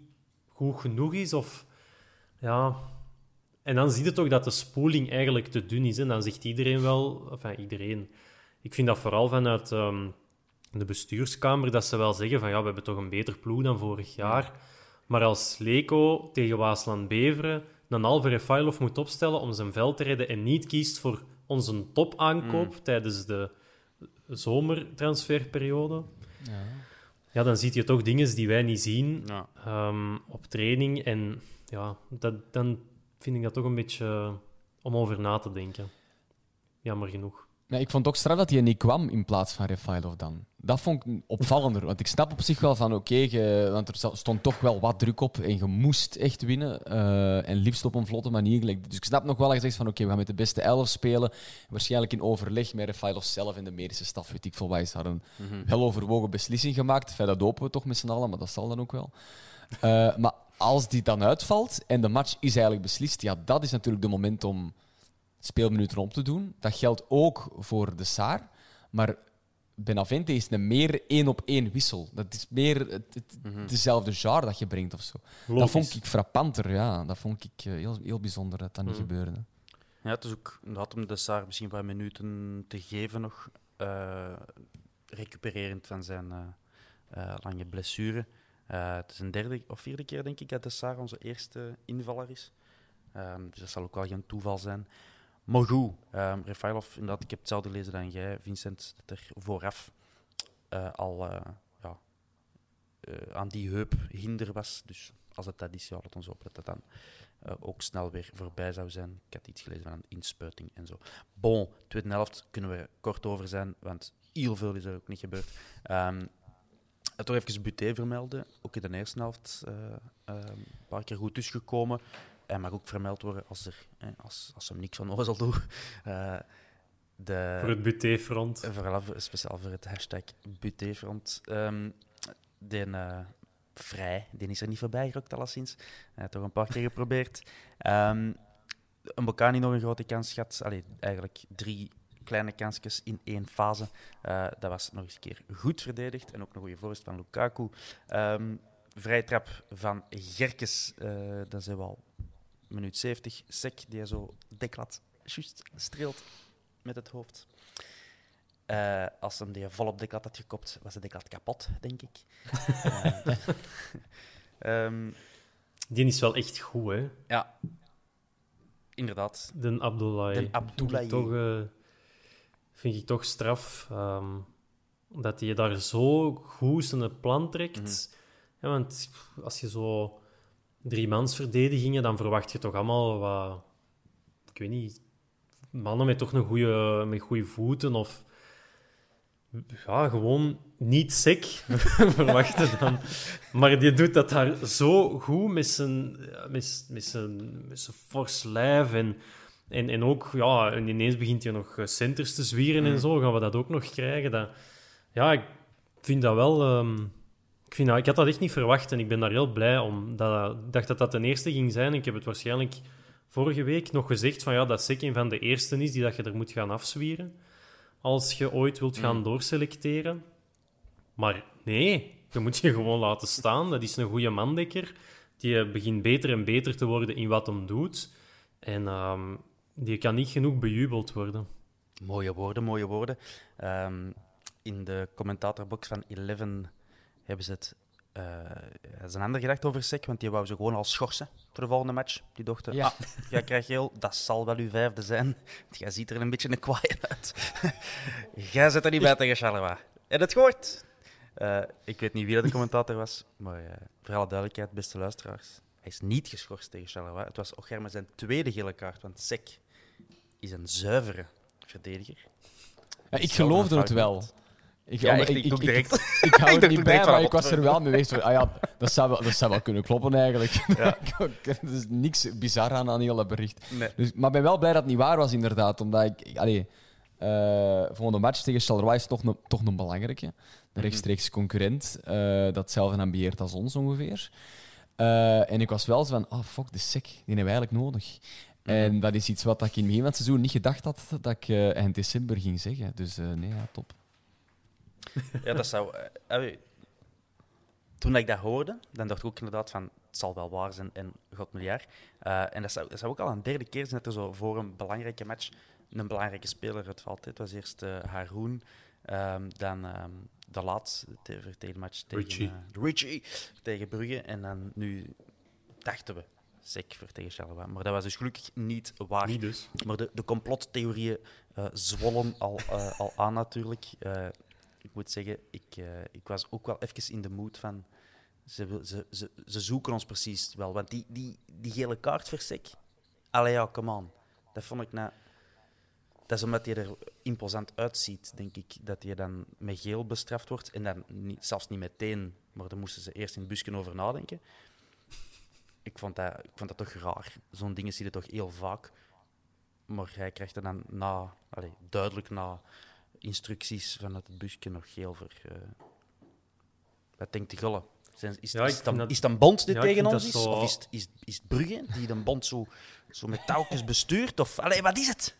D: goed genoeg is? Of... Ja... En dan zie je toch dat de spoeling eigenlijk te dun is. En dan zegt iedereen wel... Enfin, iedereen. Ik vind dat vooral vanuit ehm, de bestuurskamer dat ze wel zeggen van ja, we hebben toch een beter ploeg dan vorig jaar. Maar als Leko tegen Waasland-Beveren een halve Refailov moet opstellen om zijn veld te redden en niet kiest voor onze topaankoop tijdens de zomertransferperiode,
E: Ja.
D: ja, dan zie je toch dingen die wij niet zien
C: Ja.
D: ehm, op training. En ja, dat, dan vind ik dat toch een beetje om over na te denken. Jammer genoeg.
E: Nee, ik vond het ook straf dat hij niet kwam in plaats van Refailov dan. Dat vond ik opvallender. Want ik snap op zich wel van oké, want er stond toch wel wat druk op en je moest echt winnen. eh, en liefst op een vlotte manier. Dus ik snap nog wel dat je zegt van oké, we gaan met de beste elf spelen. Waarschijnlijk in overleg met Refailov zelf en de medische staf. Weet ik veel daar een wel overwogen beslissing gemaakt. Feit, dat hopen we toch met z'n allen, maar dat zal dan ook wel. Eh, maar als die dan uitvalt en de match is eigenlijk beslist, ja, dat is natuurlijk de moment om speelminuten om te doen. Dat geldt ook voor de Saar. Maar Benavente is een meer één op één wissel. Dat is meer het, het- dezelfde genre dat je brengt of zo. Dat vond ik frappanter, ja. Dat vond ik eh, heel, heel bijzonder dat dat niet
D: Mhm.
E: gebeurde.
C: Ja, het is ook inderdaad om de Saar misschien wat minuten te geven nog. eh, recupererend van zijn eh, eh, lange blessure. Eh, het is een derde of vierde keer, denk ik, dat de Saar onze eerste invaller is. Ehm, dus dat zal ook wel geen toeval zijn. Maar goed, um, Refailov, inderdaad, ik heb hetzelfde gelezen dan jij, Vincent, dat er vooraf eh, al eh, ja, aan die heup hinder was. Dus als het dat is, ja, ons hopen dat dat dan ook snel weer voorbij zou zijn. Ik had iets gelezen van een inspuiting en zo. Bon, tweede helft kunnen we kort over zijn, want heel veel is er ook niet gebeurd. Ehm toch even Buté vermelden, ook in de eerste helft eh, ehm, een paar keer goed tussengekomen. Hij mag ook vermeld worden als, er, eh, als, als hem niks van ozel doet. Eh, de,
D: Voor het butéfront.
C: eh, Vooral voor- speciaal voor het hashtag Butéfront. Ehm eh, vrij, die is er niet voorbij gerokt, alleszins. Hij heeft toch een paar keer geprobeerd. Ehm een Bocani nog een grote kans gehad. Allee, eigenlijk drie kleine kansjes in één fase. Eh, dat was nog eens een keer goed verdedigd. En ook een goede voorst van Lukaku. Vrije trap van Gerkes. eh dat zijn wel minuut 70. Sek, die hij zo deklat juist streelt met het hoofd. Eh, als hem die volop deklat had gekopt, was de deklat kapot, denk ik. Eh, ehm,
D: Die is wel echt goed, hè?
C: ja, inderdaad.
D: De Abdoulaye.
C: Den Abdoulaye.
D: Toch, vind ik toch straf. ehm, dat hij daar zo goed zijn plan trekt.
C: Mhm.
D: ja, want als je zo driemansverdedigingen, dan verwacht je toch allemaal wat... Ik weet niet... Mannen met toch een goede, met goede voeten of... Ja, gewoon niet sec verwachten dan. Maar die doet dat daar zo goed met zijn, ja, met, met zijn, met zijn fors lijf. En, en, en ook, ja, en ineens begint hij nog eh, centers te zwieren en zo. Gaan we dat ook nog krijgen? Dat, ja, ik vind dat wel... ehm, ik, vind dat, ik had dat echt niet verwacht en ik ben daar heel blij om. Dat, ik dacht dat dat de eerste ging zijn. Ik heb het waarschijnlijk vorige week nog gezegd van ja, dat Sek een van de eerste is die dat je er moet gaan afzwieren. Als je ooit wilt gaan doorselecteren. Maar nee, je moet je gewoon laten staan. Dat is een goede mandekker. Die eh, begint beter en beter te worden in wat hem doet. En ehm, die kan niet genoeg bejubeld worden.
C: Mooie woorden, mooie woorden. Ehm, in de commentatorbox van Eleven hebben ze het. eh er is een ander gedacht over Sek, want die wou ze gewoon al schorsen voor de volgende match. Die dachten,
E: Ja.
C: ah, jij krijgt geel, dat zal wel uw vijfde zijn. Want Jij ziet er een beetje een kwaai uit. jij zit er niet bij tegen Charleroi. En het gehoord? Eh, ik weet niet wie dat de commentator was, maar eh, voor alle duidelijkheid, beste luisteraars, hij is niet geschorst tegen Charleroi. Het was Ogerme zijn tweede gele kaart, want Sek is een zuivere verdediger.
E: Ja, ik geloofde het wel. Ik,
C: Ja, ik direct.
E: Ik, ik hou
C: Ik
E: er niet bij, maar ik was er wel mee bezig. van, Ah ja, dat zou wel, dat zou wel kunnen kloppen eigenlijk.
C: Ja.
E: er is niks bizar aan aan heel dat bericht.
C: Nee.
E: Dus, maar ik ben wel blij dat het niet waar was, inderdaad. Omdat ik... ik- Allee, eh volgende match tegen Charleroi is toch een, toch een belangrijke. De rechtstreeks concurrent. eh, dat hetzelfde ambieert als ons ongeveer. Eh, en ik was wel zo van, oh fuck, de sec, die hebben we eigenlijk nodig. En dat is iets wat ik in het begin van het seizoen niet gedacht had dat ik eh, eind december ging zeggen. Dus eh, nee, ja, top.
C: Ja, dat zou. eh, toen ik dat hoorde, dan dacht ik ook inderdaad van het zal wel waar zijn en god miljard. Eh, en dat zou, dat zou ook al een derde keer zijn dat er zo voor een belangrijke match een belangrijke speler uitvalt. Het was eerst eh Haroon, ehm, dan ehm, de laatste tegen de match tegen
D: Richie.
C: Richie tegen Brugge. En dan nu dachten we sec Charleroi. Maar dat was dus gelukkig niet waar.
D: Niet dus.
C: Maar de, de complottheorieën eh, zwollen al, eh, al aan natuurlijk. Eh, ik moet zeggen, ik, ik was ook wel even in de mood van... Ze, ze, ze, ze zoeken ons precies wel. Want die, die, die gele kaart voor. Allee, ja, come on. Dat vond ik nou... dat is omdat hij er imposant uitziet, denk ik, dat hij dan met geel bestraft wordt. En dan niet, zelfs niet meteen, maar daar moesten ze eerst in het busje over nadenken. Ik vond dat, ik vond dat toch raar. Zo'n dingen zie je toch heel vaak. Maar hij krijgt er dan na, allee, duidelijk na instructies vanuit het busje nog geel voor. eh wat denkt de Gulle? Zijn- Is,
D: Ja,
C: is, dan,
D: dat-
C: is een bond die
D: Ja,
C: tegen ons is?
D: zo-
C: Of is het, is, is het Brugge die de bond zo, zo met touwtjes bestuurt? Of, allee, wat is het?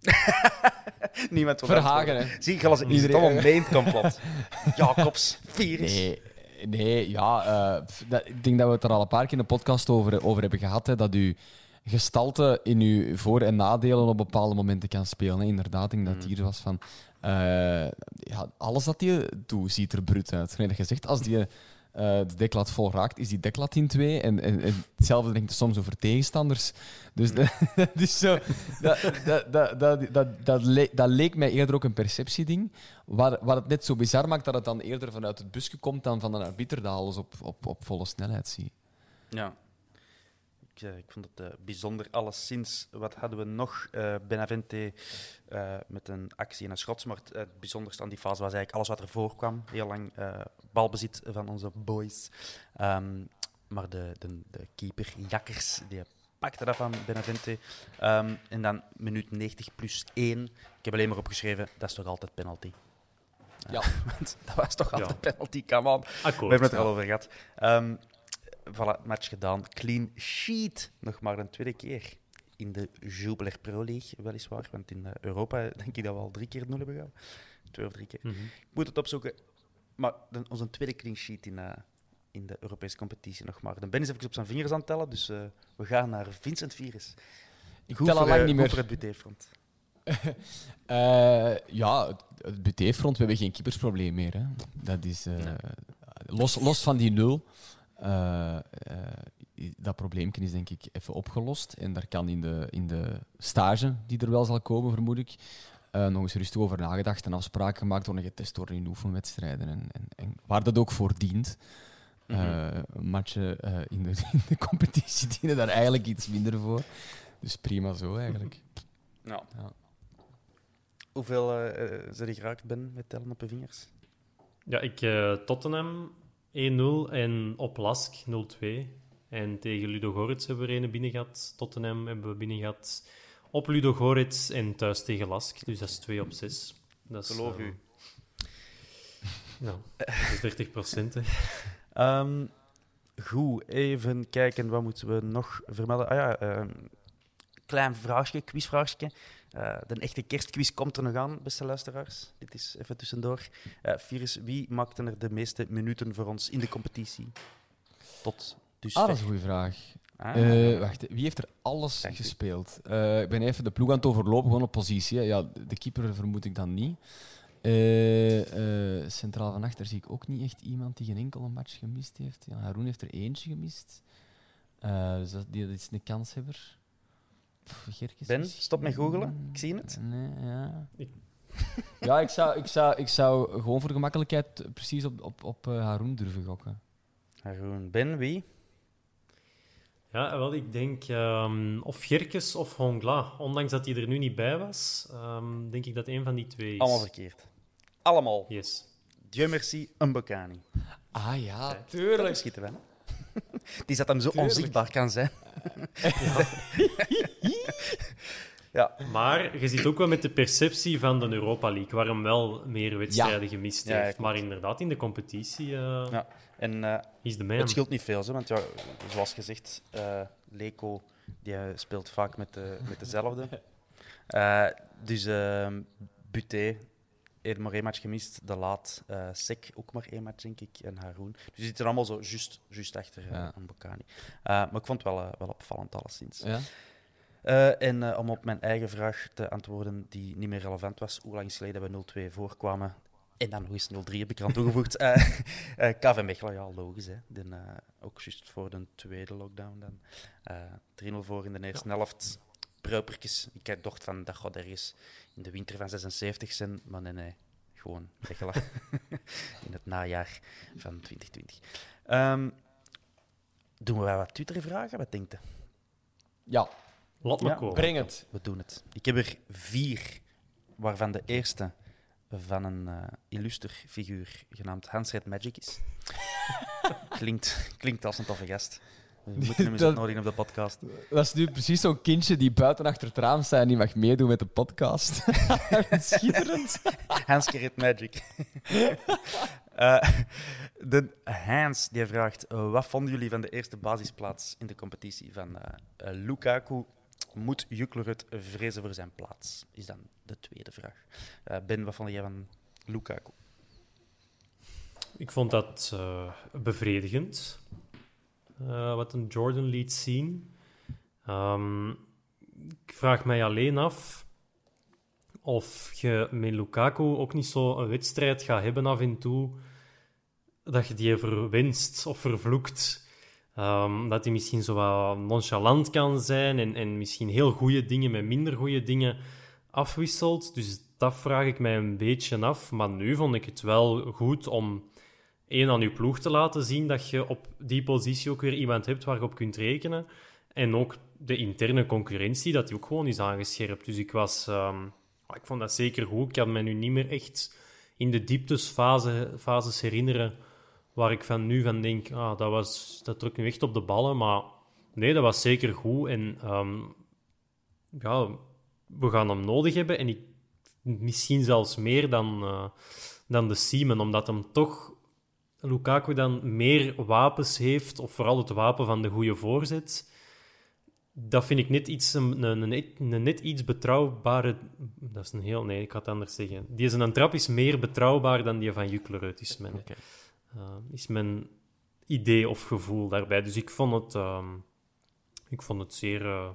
C: Niemand wil
E: Verhagen, hè.
C: Zie je, als het
E: Iedereen-
C: allemaal mee in het complot. Jacobs, virus.
E: Nee, nee ja, eh, dat, ik denk dat we het er al een paar keer in de podcast over, over hebben gehad. Hè, dat u gestalte in uw voor- en nadelen op bepaalde momenten kan spelen. Hè. Inderdaad, ik denk dat het hier was van. eh, ja, alles dat hij doet, ziet er brut uit. Gelijk dat je zegt, als die eh, de deklat vol raakt, is die deklat in twee. En, en, en hetzelfde denkt soms over tegenstanders. Dus dat, dat is zo. Dat, dat, dat, dat, dat, dat, le- dat leek mij eerder ook een perceptieding. Waar, waar het net zo bizar maakt dat het dan eerder vanuit het busje komt dan van een arbiter dat alles op, op, op volle snelheid ziet.
C: Ja. Ik, eh, ik vond het eh, bijzonder. Alleszins, wat hadden we nog? Eh Benavente eh, met een actie en een schot. Maar het, het bijzonderste aan die fase was eigenlijk alles wat er voorkwam. Heel lang eh, balbezit van onze boys. Ehm, maar de, de, de keeper, Jakkers, die pakte dat van Benavente. Ehm, en dan minuut 90 plus 1. Ik heb alleen maar opgeschreven, dat is toch altijd penalty.
E: Ja.
C: Want dat was toch
D: Ja.
C: altijd penalty, come on. We hebben het er al over gehad. Ehm voilà, match gedaan. Clean sheet. Nog maar een tweede keer. In de Jubiler Pro League, weliswaar. Want in eh, Europa denk ik dat we al drie keer het nul hebben gehad. Twee of drie keer.
D: Mhm.
C: Ik moet het opzoeken. Maar de, onze tweede clean sheet in, eh, in de Europese competitie nog maar. De Ben is even op zijn vingers aan het tellen, dus eh, we gaan naar Vincent Virus.
E: Ik
C: Goed
E: tel al lang niet meer.
C: voor het butéfront.
E: Eh, ja, het, butéfront, we hebben geen keepersprobleem meer. Hè. Dat is, los, los van die nul, dat probleempje is denk ik even opgelost. En daar kan in de, in de stage, die er wel zal komen, vermoed ik, eh, nog eens rustig over nagedacht en afspraken gemaakt worden, getest worden in oefenwedstrijden. En, en, en waar dat ook voor dient. Eh, matchen eh, in, de, in de competitie dienen daar eigenlijk iets minder voor. Dus prima zo eigenlijk.
C: Ja.
E: Ja.
C: Hoeveel eh eh, zijn er geraakt, Ben, met tellen op je vingers?
D: Ja, ik eh, Tottenham 1-0 en op Lask 0-2. En tegen Ludo Goretz hebben we er een binnen gehad. Tottenham hebben we binnen gehad. Op Ludo Goretz en thuis tegen Lask. Dus dat is 2 op 6. Dat is,
C: Geloof
D: eh,
C: u.
D: Dat is 30 procent.
C: Ehm, goed, even kijken, wat moeten we nog vermelden? Ah ja, ehm, klein vraagje, quizvraagje. Eh, de echte kerstquiz komt er nog aan, beste luisteraars. Dit is even tussendoor. Eh Virus, wie maakte er de meeste minuten voor ons in de competitie? Tot dus.
E: Ah, dat is een goede vraag.
C: Ah.
E: Eh, wacht, wie heeft er alles gespeeld? Ik ben even de ploeg aan het overlopen, gewoon op positie. hè. Ja, de keeper vermoed ik dan niet. Centraal van achter zie ik ook niet echt iemand die geen enkele match gemist heeft. Ja, Haroon heeft er eentje gemist. Dus dat, die, dat is een kanshebber. Pff,
C: Ben, stop met googelen. Ik zie het.
E: Nee, ja.
D: Ik-
E: ja, ik zou, ik, zou, ik zou gewoon voor de gemakkelijkheid precies op, op, op eh, Haroon durven gokken.
C: Haroon, Ben, wie?
D: Ja, wel, ik denk ehm, of Gerkes of Hongla. Ondanks dat hij er nu niet bij was, ehm, denk ik dat een van die twee is.
C: Allemaal verkeerd. Allemaal.
D: Yes.
C: Dieu merci, Mbokani.
E: Ah ja, tuurlijk.
C: schieten we, hè? Die dat hem zo
E: Tuurlijk.
C: onzichtbaar kan zijn. ja.
D: Maar je ziet ook wel met de perceptie van de Europa League, waar hem wel meer wedstrijden gemist
C: Ja, ja,
D: heeft. Maar inderdaad, in de competitie eh
C: ja. En eh,
D: is de man.
C: het scheelt niet veel, hè, want ja, zoals gezegd, eh Leco die, speelt vaak met, de, met dezelfde. Eh, dus uh, Buté heeft maar één match gemist, De Laat, eh Sek ook maar één match, denk ik, en Haroon. Dus die zitten allemaal zo juist, juist achter uh,
E: Ja.
C: Mbokani. Eh, maar ik vond het wel, wel opvallend, alleszins.
E: Ja?
C: En om op mijn eigen vraag te antwoorden, die niet meer relevant was, hoe lang geleden we 0-2 voorkwamen? En dan nog eens 0-3 heb ik eraan toegevoegd. KV Mechelen, ja, logisch. Hè. Den, ook juist voor de tweede lockdown dan. Eh 3-0 voor in de eerste helft. Pruipertjes. Ik dacht van, dat gaat ergens in de winter van 76 zijn. Maar nee, nee. Gewoon Mechelen. in het najaar van 2020. Ehm, doen we wel wat Twitter-vragen? Wat denkt u?
E: Ja.
D: Laat me
C: Ja,
D: komen.
E: Breng het.
C: We doen het. Ik heb er vier, waarvan de eerste van een eh illuster figuur genaamd Hans Red Magic is. klinkt, klinkt als een toffe gast. We moeten hem eens
E: Dat-
C: uitnodigen op de podcast.
E: Dat is nu precies zo'n kindje die buiten achter het raam staat en die mag meedoen met de podcast. Schitterend.
C: Hans Red Magic. Eh, de Hans die vraagt: wat vonden jullie van de eerste basisplaats in de competitie van eh, eh, Lukaku? Moet Juklerud vrezen voor zijn plaats? Is dan de tweede vraag. Eh, ben, wat vond jij van Lukaku?
D: Ik vond dat eh, bevredigend, eh, wat een Jordan liet zien. Ehm, ik vraag mij alleen af of je met Lukaku ook niet zo een wedstrijd gaat hebben af en toe dat je die verwenst of vervloekt. Ehm, dat hij misschien zo wat nonchalant kan zijn en, en misschien heel goede dingen met minder goede dingen afwisselt. Dus dat vraag ik mij een beetje af. Maar nu vond ik het wel goed om één aan je ploeg te laten zien dat je op die positie ook weer iemand hebt waar je op kunt rekenen. En ook de interne concurrentie, dat die ook gewoon is aangescherpt. Dus ik was... ehm, ik vond dat zeker goed. Ik kan me nu niet meer echt in de dieptesfase fases herinneren waar ik van nu van denk, ah, dat, was, dat trok nu echt op de ballen. Maar nee, dat was zeker goed. En ehm, ja, we gaan hem nodig hebben. En ik, misschien zelfs meer dan, eh, dan de Siemen, omdat hem toch Lukaku dan meer wapens heeft, of vooral het wapen van de goede voorzet. Dat vind ik net iets, een, een, een, een net iets betrouwbare... Dat is een heel... Nee, ik ga het anders zeggen. Die is een trap is meer betrouwbaar dan die van Juklerud, is mijn, eh, is mijn idee of gevoel daarbij. Dus ik vond het, ehm, ik vond het zeer, eh,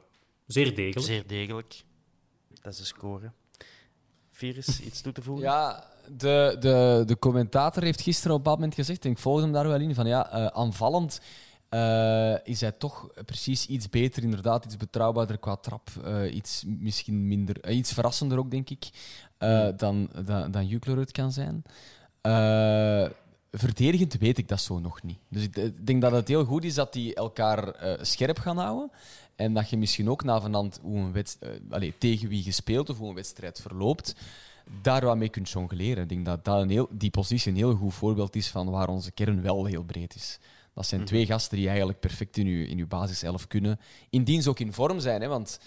D: zeer degelijk.
C: Zeer degelijk. Dat is de score. Virus, iets toe te voegen?
E: Ja, de, de, de commentator heeft gisteren op een bepaald moment gezegd, en ik volg hem daar wel in, van ja, eh, aanvallend eh, is hij toch precies iets beter, inderdaad, iets betrouwbaarder qua trap, eh, iets misschien minder, iets verrassender ook, denk ik, eh, dan, dan, dan Juklerud kan zijn. Verdedigend weet ik dat zo nog niet. Dus ik, denk dat het heel goed is dat die elkaar scherp gaan houden. En dat je misschien ook na vanand hoe een wedstrijd, allee, tegen wie je speelt of hoe een wedstrijd verloopt, daar wat mee kunt jongleren. Ik denk dat, dat een heel, die positie een heel goed voorbeeld is van waar onze kern wel heel breed is. Dat zijn twee gasten die eigenlijk perfect in uw, in uw basiself kunnen. Indien ze ook in vorm zijn, hè, want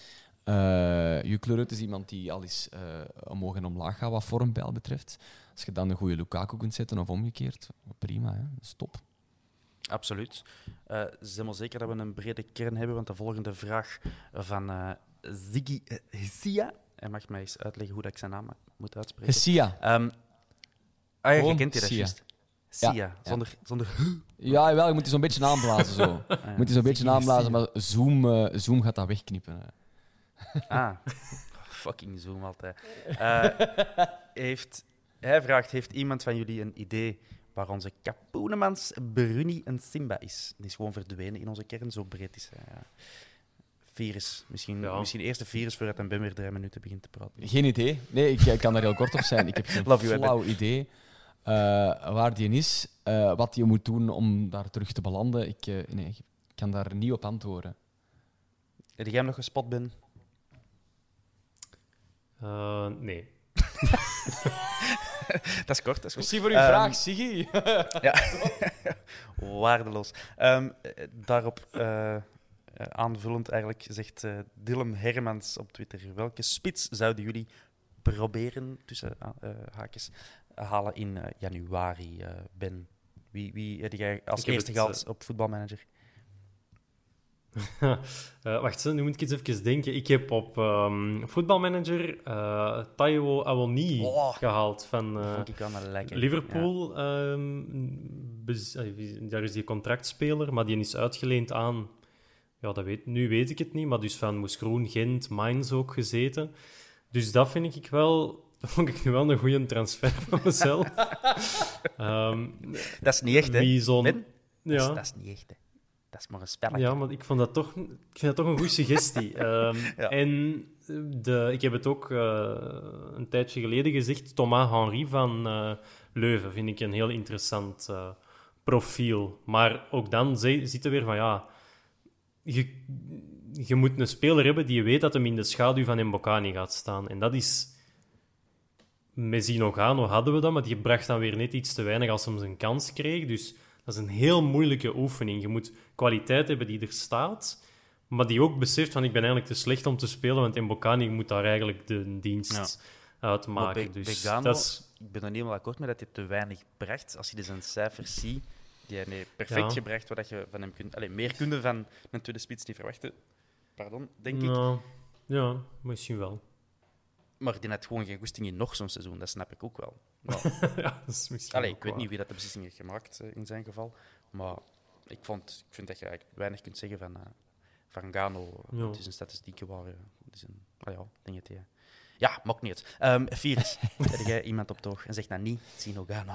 E: uh, Juklerud is iemand die al eens uh, omhoog en omlaag gaat wat vormpeil betreft. Als je dan een goede Lukaku kunt zetten of omgekeerd, prima, hè? dat is top.
C: Absoluut. Uh, zijn wel zeker dat we een brede kern hebben, want de volgende vraag van uh, Ziggy Hessia. Hij mag mij eens uitleggen hoe dat ik zijn naam moet uitspreken.
E: Hessia.
C: Um, ah ja, je kent die dat juist. Sia,
E: Ja,
C: zonder... zonder
E: Ja, wel, je moet die zo'n beetje aanblazen. Zo. Je moet die zo'n beetje aanblazen, maar Zoom, uh, Zoom gaat dat wegknippen. Hè.
C: Ah, fucking Zoom altijd. Uh, heeft, hij vraagt, heeft iemand van jullie een idee waar onze Kapoenemans, Bruni en Simba is? Die is gewoon verdwenen in onze kern, zo breed is hij. Ja. Virus. Misschien,
D: Ja.
C: misschien eerst de virus voordat een Ben weer drie minuten begint te praten.
E: Geen idee. Nee, ik, ik kan daar heel kort op zijn. Ik heb geen
C: Love you,
E: flauw idee uh, waar die is, uh, wat je moet doen om daar terug te belanden. Ik, uh, nee, ik kan daar niet op antwoorden.
C: Heb jij hem nog gespot, Ben?
D: Uh, nee.
C: Dat is kort, dat is goed.
E: Misschien voor uw um, vraag, Siggy.
C: ja, waardeloos. Um, daarop uh, aanvullend eigenlijk zegt uh, Dylan Hermans op Twitter: welke spits zouden jullie proberen tussen uh, haakjes halen in januari, Ben? Wie, wie heb jij als
D: Ik
C: eerste
D: het,
C: gehaald op voetbalmanager?
D: Uh, wacht, nu moet ik eens even denken. Ik heb op um, voetbalmanager uh, Taiwo Awoni
C: Oh,
D: gehaald van uh. Liverpool. Ja. Um, daar is die contractspeler, maar die is uitgeleend aan... Ja, dat weet, nu weet ik het niet, maar dus van Moeskroen, Gent, Mainz ook gezeten. Dus dat vind ik wel... Dat vond ik nu wel een goede transfer van mezelf. um,
C: dat is niet echt, hè?
D: Zo'n... Ja.
C: Dat, is, dat is niet echt, hè? Dat is maar een spelletje.
D: Ja, maar ik, vond dat toch, ik vind dat toch een goede suggestie. um,
C: Ja.
D: En de, ik heb het ook uh, een tijdje geleden gezegd. Thomas Henry van uh, Leuven vind ik een heel interessant uh, profiel. Maar ook dan zie- zit er weer van ja. Je, je moet een speler hebben die je weet dat hem in de schaduw van Mbokani gaat staan. En dat is... Met Zinogano hadden we dat, maar die bracht dan weer net iets te weinig als hem zijn kans kreeg. Dus dat is een heel moeilijke oefening. Je moet kwaliteit hebben die er staat, maar die ook beseft van ik ben eigenlijk te slecht om te spelen, want Mbokani moet daar eigenlijk de dienst uitmaken. Dus dat is...
C: ik ben er niet helemaal akkoord met dat hij te weinig bracht. Als je dus een cijfers ziet, die hij nee, perfect
D: Ja.
C: gebracht, wat je van hem kunt... Allee, meer kunde van een tweede spits niet verwachten. Pardon, denk ik.
D: Ja, misschien wel.
C: Maar die had gewoon geen goesting in nog zo'n seizoen, dat snap ik ook wel. Maar,
D: ja, dat is misschien
C: allee,
D: ook
C: ik weet
D: waar.
C: niet wie dat de beslissing heeft gemaakt eh, in zijn geval. Maar ik, vond, ik vind dat je eigenlijk weinig kunt zeggen van, eh van Gano.
D: Ja.
C: Het is een statistieken waar... eh, Het is een, ah ja, dingen tegen. Ja, maakt niet uit. Ehm Virus, heb jij iemand op toog en zegt nou niet, Sino Gano.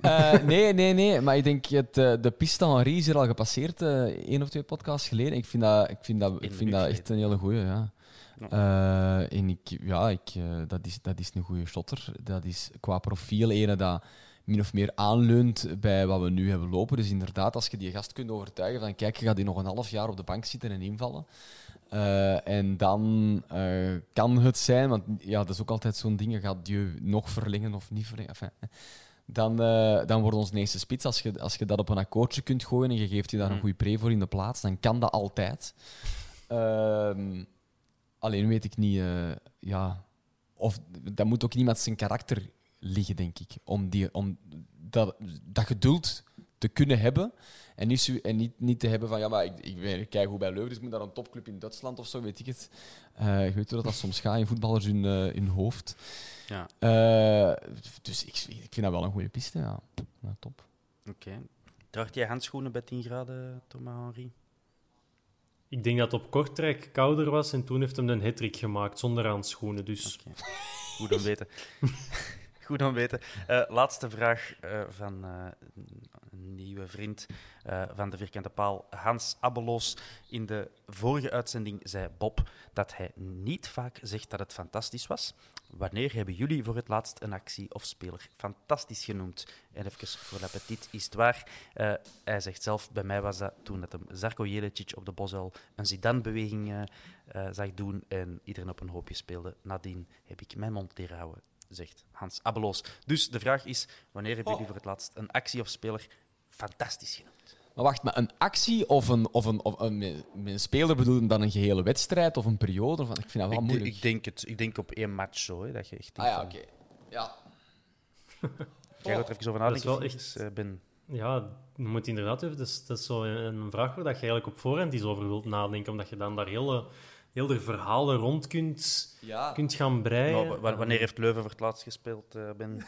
E: Eh, nee, nee, nee. Maar ik denk, het, eh, de piste Henri is hier al gepasseerd, eh één of twee podcasts geleden. Ik vind dat, ik vind dat, ik vind dat echt een hele goeie, ja.
C: Ja.
E: Eh, en ik, ja, ik, eh, dat, is, dat is een goede shotter. Dat is qua profiel ene dat min of meer aanleunt bij wat we nu hebben lopen. Dus inderdaad, als je die gast kunt overtuigen van kijk, je gaat hier nog een half jaar op de bank zitten en invallen. Eh, en dan kan het zijn, want ja, dat is ook altijd zo'n ding, je gaat je nog verlengen of niet verlengen. Enfin, dan, dan wordt ons eerste spits. Als je, als je dat op een akkoordje kunt gooien en je geeft je daar een
C: Mm.
E: goede pre voor in de plaats, dan kan dat altijd. Ehm, alleen weet ik niet, eh, ja, of dat moet ook niet met zijn karakter liggen, denk ik. Om, die, om dat, dat geduld te kunnen hebben en niet, en niet, niet te hebben van ja, maar ik, ik ben kijk hoe bij Leuven, dus ik moet naar een topclub in Duitsland of zo, weet ik het. Eh, je weet hoe dat, dat soms gaat in voetballers hun, eh, hun hoofd.
C: Ja,
E: Eh, dus ik, ik vind dat wel een goede piste, ja. ja top.
C: oké. Draagt jij handschoenen bij 10 graden, Thomas Henry?
D: Ik denk dat het op Kortrijk kouder was en toen heeft hem een hattrick gemaakt zonder handschoenen. Dus.
C: Goed om weten. Goed om weten. Eh, laatste vraag eh, van eh, een nieuwe vriend van de Vierkante Paal, Hans Abbeloos. In de vorige uitzending zei Bob dat hij niet vaak zegt dat het fantastisch was. Wanneer hebben jullie voor het laatst een actie of speler fantastisch genoemd? En even voor l'appétit is het waar. Hij zegt zelf, bij mij was dat toen dat hem Zarko Jelicic op de Bosuil een Zidane-beweging zag doen en iedereen op een hoopje speelde. Nadien heb ik mijn mond leren houden, zegt Hans Abbeloos. Dus de vraag is, wanneer hebben jullie voor het laatst een actie of speler fantastisch genoemd?
E: Maar wacht, maar een actie of een, of een, of een, speler bedoelen dan een gehele wedstrijd of een periode? Of, ik vind dat wel
C: Ik,
E: moeilijk.
C: ik, denk het, ik denk op één match zo, hè, dat je echt
E: ah ja, oké. Ja.
C: Jij gaat er even over
D: Dat is
C: nadenken,
D: wel
C: Felix, eh, Ben.
D: ja, je moet inderdaad even... Dat is, dat is zo een, een vraag waar dat je eigenlijk op voorhand eens over wilt nadenken, omdat je dan daar hele, heel de verhalen rond kunt,
E: Ja.
D: kunt gaan breien.
C: Maar wa- wanneer heeft Leuven voor het laatst gespeeld, eh, Ben?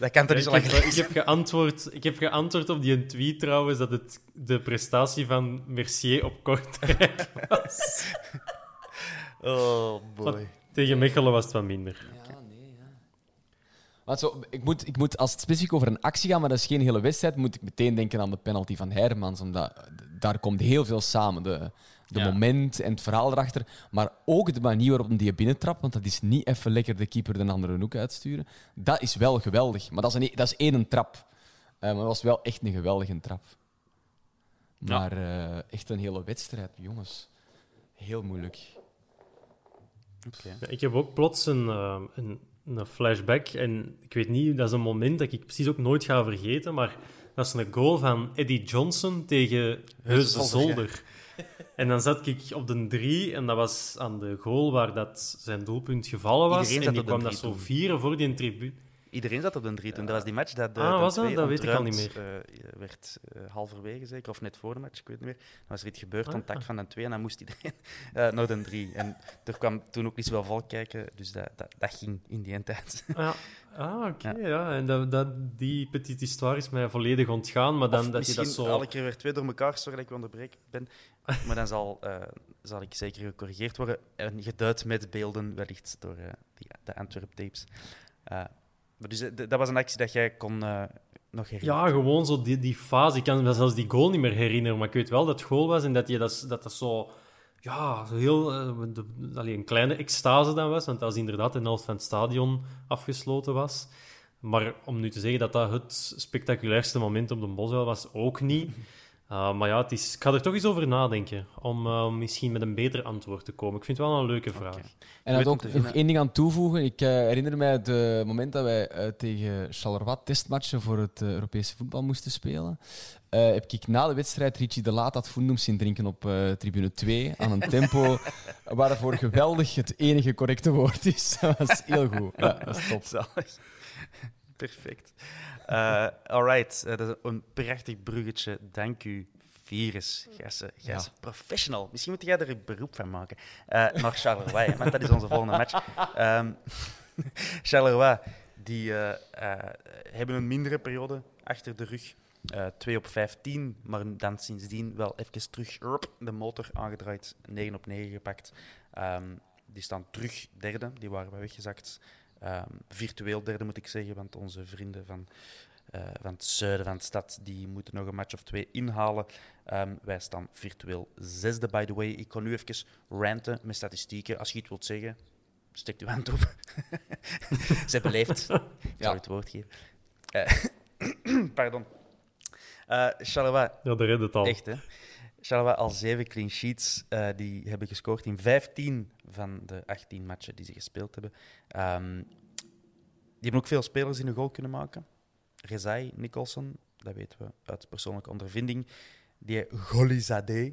C: dat kan toch niet
D: ik,
C: zo lang
D: heb,
C: geleden
D: ik, heb geantwoord, ik heb geantwoord op die tweet trouwens dat het de prestatie van Mercier op Kortrijk was.
C: Oh, boy.
D: Tegen Mechelen was het wat minder.
E: Ja, ja. Want zo, ik, moet, ik moet, als het specifiek over een actie gaat, maar dat is geen hele wedstrijd, moet ik meteen denken aan de penalty van Hermans. Omdat daar komt heel veel samen. De, de
C: Ja.
E: moment en het verhaal erachter. Maar ook de manier waarop die binnentrapt, want dat is niet even lekker de keeper de andere hoek uitsturen. Dat is wel geweldig. Maar dat is, een, dat is één trap. Eh, maar dat was wel echt een geweldige trap.
C: Ja.
E: Maar eh, echt een hele wedstrijd, jongens. Heel moeilijk.
D: Ja, ik heb ook plots een, eh, een, een flashback. En ik weet niet, dat is een moment dat ik precies ook nooit ga vergeten. Maar dat is een goal van Eddie Johnson tegen Heuse
C: Zolder.
D: En dan zat ik op de drie en dat was aan de goal waar dat zijn doelpunt gevallen was. En die kwam dat zo vieren voor die tribune.
C: Iedereen zat op de drie toen. Dat was die match dat de,
D: Ah,
C: de
D: was dat?
C: twee
D: Dat weet ik al niet
C: eh, werd eh, halverwege zeker, of net voor de match, ik weet het niet meer. Dan was er iets gebeurd,
D: Ah.
C: contact van de twee, en dan moest iedereen eh, naar de drie. En er kwam toen ook niet zoveel volk kijken, dus dat, dat, dat ging in die tijd.
D: Ah, ah oké. ja. En dat, dat, die petite histoire is mij volledig ontgaan. Maar dan
C: Of
D: dat je dat zo...
C: alle keer weer twee door elkaar, sorry dat ik onderbreek ben. Maar dan zal, eh, zal ik zeker gecorrigeerd worden en geduid met beelden, wellicht door eh, die, de Antwerp tapes. Eh, dus, eh, dat was een actie dat jij kon eh, nog herinneren.
D: Ja, gewoon zo die, die fase. Ik kan me zelfs die goal niet meer herinneren, maar ik weet wel dat het goal was en dat je dat, dat, dat zo... Ja, zo heel... eh, een kleine extase dan was, want dat was inderdaad de helft van het stadion afgesloten was. Maar om nu te zeggen dat dat het spectaculairste moment op de Boswell was, ook niet. Uh, maar ja, het is, ik ga er toch eens over nadenken om uh, misschien met een beter antwoord te komen. Ik vind het wel een leuke vraag. Okay.
E: En dat ook nog één ding aan toevoegen. Ik uh, herinner mij het moment dat wij tegen Charleroi testmatchen voor het Europese voetbal moesten spelen. heb ik na de wedstrijd Richie de Laat had Fundum zien drinken op tribune 2 aan een tempo waarvoor geweldig het enige correcte woord is. dat was heel goed. Ja, dat is top.
C: Perfect. Uh, alright, uh, dat is een prachtig bruggetje. Dank u, Virus. Jij is professional. Misschien moet jij er een beroep van maken. Uh, naar Charleroi, want dat is onze volgende match. Um, Charleroi, die hebben een mindere periode achter de rug. 2 op 15, maar dan sindsdien wel even terug de motor aangedraaid. 9 op 9 gepakt. Um, die staan terug derde, die waren we weggezakt. Um, virtueel derde moet ik zeggen, want onze vrienden van, uh, van het zuiden van de stad die moeten nog een match of twee inhalen. Um, wij staan virtueel zesde, by the way. Ik kan nu even ranten met statistieken. Als je iets wilt zeggen, steek uw hand op. Zij beleefd. Ik zal het woord geven. Uh, pardon. Uh.
D: Ja, de redde het al.
C: Echt, hè? Charleroi al zeven clean sheets. Uh, die hebben gescoord in 15 van de 18 matchen die ze gespeeld hebben. Um, die hebben ook veel spelers in een goal kunnen maken. Rezai, Nicholson, dat weten we uit persoonlijke ondervinding. Die Golizade,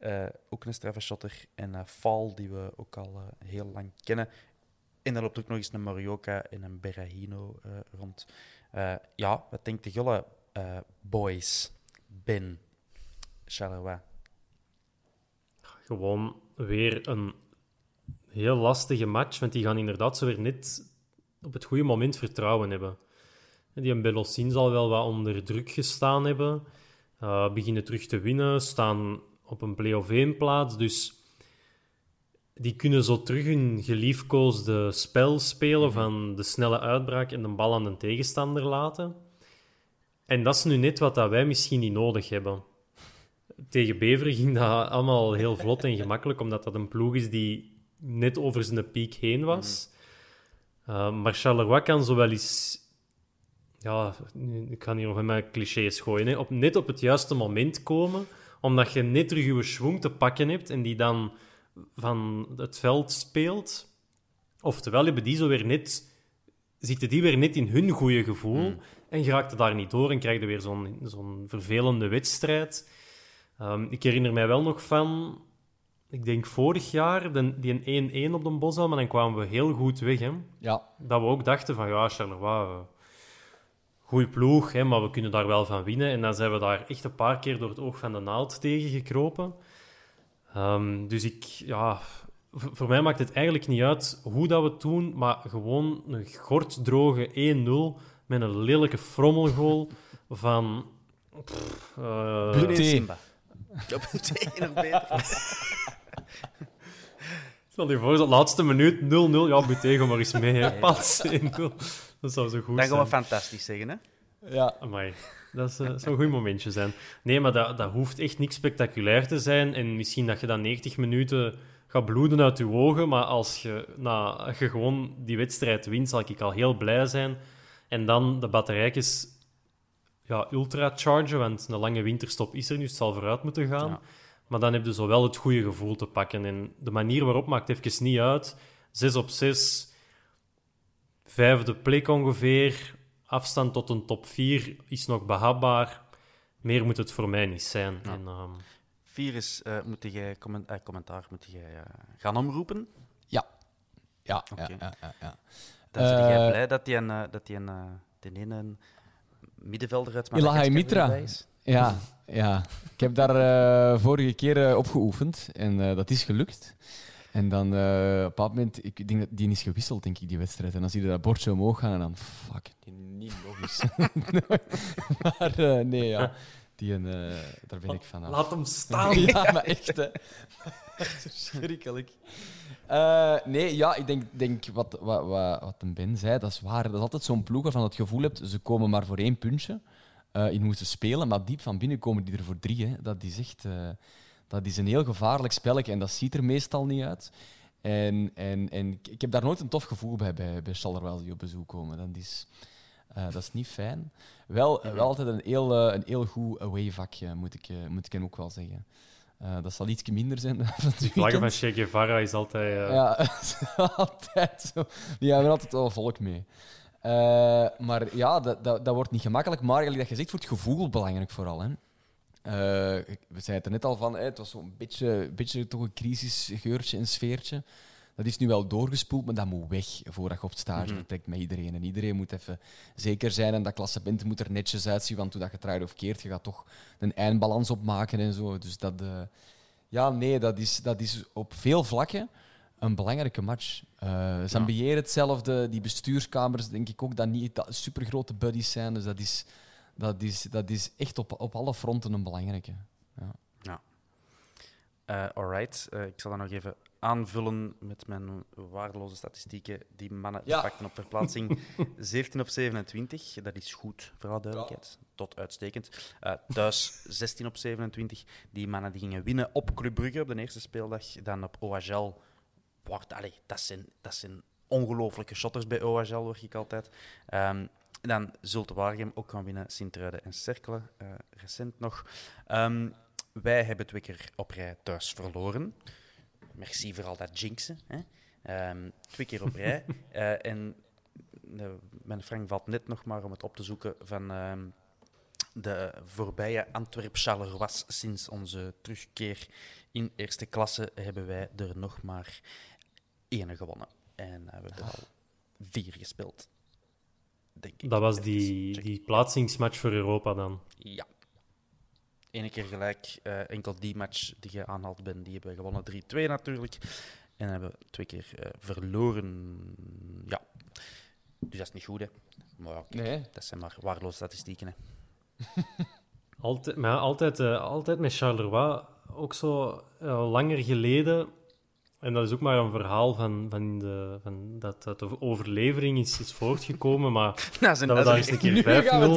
C: uh, ook een straffe shotter. En uh, Fall, die we ook al heel lang kennen. En dan loopt ook nog eens een Morioka en een Berahino rond. ja, wat denkt de Gulle boys? Ben, Charleroi.
D: Gewoon weer een heel lastige match, want die gaan inderdaad zo weer net op het goede moment vertrouwen hebben. Die een Belossin zal wel wat onder druk gestaan hebben, uh, beginnen terug te winnen, staan op een play-off 1 plaats, dus die kunnen zo terug hun geliefkoosde spel spelen van de snelle uitbraak en de bal aan de tegenstander laten. En dat is nu net wat dat wij misschien niet nodig hebben tegen Beveren ging dat allemaal heel vlot en gemakkelijk, omdat dat een ploeg is die net over zijn piek heen was. Mm. Uh, maar Charleroi kan zo wel eens... Ja, ik kan hier nog mijn clichés gooien. Hè, op, net op het juiste moment komen, omdat je net terug je schwung te pakken hebt en die dan van het veld speelt. Oftewel hebben die zo weer net... Zitten die weer net in hun goede gevoel mm. en geraakt daar niet door en krijg je weer zo'n zo'n vervelende wedstrijd. Um, ik herinner mij wel nog van, ik denk vorig jaar, de, die 1-1 op de Bosel, maar dan kwamen we heel goed weg. Hè?
E: Ja.
D: Dat we ook dachten van, ja, Charleroi, uh, goeie ploeg, hè, maar we kunnen daar wel van winnen. En dan zijn we daar echt een paar keer door het oog van de naald tegen gekropen. Um, dus ik, ja, voor mij maakt het eigenlijk niet uit hoe dat we het doen, maar gewoon een gorddroge 1-0 met een lelijke frommelgoal van... Pff,
C: uh, Simba. Op het ene beter.
D: Stel je voor, de laatste minuut 0-0. Ja, Butego maar eens mee, hè. Pas 1-0. Dat zou zo goed
C: dat
D: zijn. Dat
C: gaan we fantastisch zeggen, hè?
D: Ja. Amai. Dat, is, uh, zou een goed momentje zijn. Nee, maar dat, dat hoeft echt niks spectaculair te zijn. En misschien dat je dan 90 minuten gaat bloeden uit je ogen. Maar als je, nou, als je gewoon die wedstrijd wint, zal ik al heel blij zijn. En dan de batterijtjes ja, ultra-chargen, want een lange winterstop is er nu, het zal vooruit moeten gaan. Maar dan heb je zo wel het goede gevoel te pakken. En de manier waarop maakt even niet uit. 6 op 6, vijfde plek ongeveer. Afstand tot een top 4 is nog behapbaar. Meer moet het voor mij niet zijn. Ja. En, um...
C: Virus, uh, moet jij comment, uh, commentaar moet jij, uh, gaan omroepen?
E: Ja. Ja, okay. ja, ja, ja,
C: Dan ben jij blij dat die een, dat die een, ten ene middenvelder uit
E: Ilahai Mitra. Ja, ja, ik heb daar uh, vorige keer uh, op geoefend en uh, dat is gelukt. En dan op een bepaald moment, ik denk dat die is gewisseld, denk ik, die wedstrijd. En dan zie je dat bordje omhoog gaan en dan, fuck, niet nog eens. maar nee, ja, die, daar ben ik van af.
D: Laat hem staan.
E: ja, maar echt, hè. Verschrikkelijk. Uh, nee, ja, ik denk, denk wat, wat, wat, wat een Ben zei, dat is waar. Dat is altijd zo'n ploeg waarvan het gevoel hebt, ze komen maar voor één puntje uh, in moeten spelen, maar diep van binnen komen die er voor drie. Hè. Dat is echt dat is een heel gevaarlijk spelletje en dat ziet er meestal niet uit. En, en, en ik heb daar nooit een tof gevoel bij, bij, bij Charleroi die op bezoek komen. Dat is, Eh, dat is niet fijn. Wel, wel altijd een heel, eh, een heel goed away-vakje, moet ik, eh, moet ik hem ook wel zeggen. Eh, dat zal iets minder zijn van
D: vlaggen van. Che Guevara is altijd... eh,
E: Ja, altijd zo. Die hebben altijd wel volk mee. Eh, maar ja, dat, dat, dat wordt niet gemakkelijk. Maar gelijk dat je zegt, voor het gevoel belangrijk vooral. Hè. Eh, we zeiden het er net al van, hè, het was zo'n beetje, beetje toch een crisisgeurtje en sfeertje. Dat is nu wel doorgespoeld, maar dat moet weg voordat je op stage vertrekt met iedereen. En iedereen moet even zeker zijn en dat klassement moet er netjes uitzien, want hoe dat je draait of keert, je gaat toch een eindbalans opmaken en zo. Dus dat... eh, ja, nee, dat is, dat is op veel vlakken een belangrijke match. Eh Zambier hetzelfde, die bestuurskamers denk ik ook dat niet dat supergrote buddies zijn. Dus dat is, dat is, dat is echt op, op alle fronten een belangrijke. Ja.
C: Ja. Eh alright, ik zal dat nog even aanvullen met mijn waardeloze statistieken. Die mannen
E: Ja.
C: pakten op verplaatsing 17 op 27. Dat is goed, voor alle duidelijkheid. Tot uitstekend. Eh, thuis 16 op 27. Die mannen die gingen winnen op Club Brugge op de eerste speeldag. Dan op OHL. Wordt, allee, dat, zijn, dat zijn ongelooflijke shotters bij OHL, hoor ik altijd. Ehm, dan Zulte Waregem ook gaan winnen. Sint-Truiden en Cerkelen, eh, recent nog. Ehm, wij hebben twee keer op rij thuis verloren. Merci voor al dat jinxen. Hè. Ehm, twee keer op rij. Eh, en eh, mijn Frank valt net nog maar om het op te zoeken van ehm, de voorbije Antwerp-Charleroi. Sinds onze terugkeer in eerste klasse hebben wij er nog maar één gewonnen. En eh, we hebben al vier gespeeld. Denk ik.
D: Dat was die, die plaatsingsmatch voor Europa dan.
C: Ja. Eén keer gelijk. eh, enkel die match die je aanhaalt bent, die hebben we gewonnen. 3-2 natuurlijk. En hebben we twee keer eh, verloren. Ja. Dus dat is niet goed, hè. Maar ja, kijk,
E: Nee.
C: dat zijn maar waardeloze statistieken, hè.
D: Altijd, maar altijd, eh, altijd met Charleroi, ook zo langer geleden. En dat is ook maar een verhaal van, van, de, van dat, dat de overlevering is, is voortgekomen. Maar
C: Dat is een,
D: dat
C: is een-
D: keer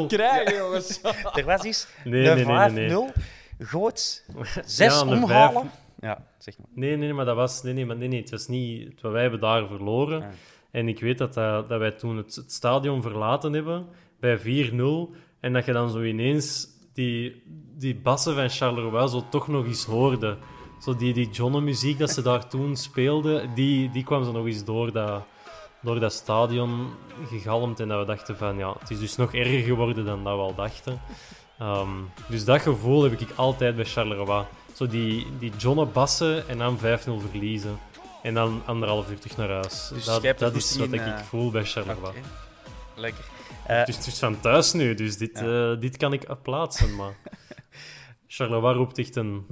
D: 5-0...
E: krijgen, jongens.
C: Er was eens
D: Nee,
C: de
D: nee, nee, nee,
C: 5-0. Goots. Zes
D: Ja,
C: omhalen. Ja, zeg maar.
D: Nee, nee, maar dat was... Nee, nee, maar nee, nee, het was niet... Wij hebben daar verloren.
C: Ja.
D: En ik weet dat, dat, dat wij toen het, het stadion verlaten hebben bij 4-0. En dat je dan zo ineens die, die bassen van Charleroi zo toch nog eens hoorde. Zo die, die John-muziek dat ze daar toen speelden, die, die kwam zo nog eens door dat, door dat stadion gegalmd. En dat we dachten van, ja, het is dus nog erger geworden dan dat we al dachten. Ehm, dus dat gevoel heb ik altijd bij Charleroi. Zo die, die John-bassen en dan 5-0 verliezen. En dan anderhalf uur terug naar huis.
C: Dus
D: dat dat is wat
C: in,
D: ik
C: eh,
D: voel bij Charleroi.
C: Oké. Lekker. Eh,
D: Dus het is van thuis nu, dus dit,
C: Ja.
D: eh, dit kan ik plaatsen. Maar Charleroi roept echt een,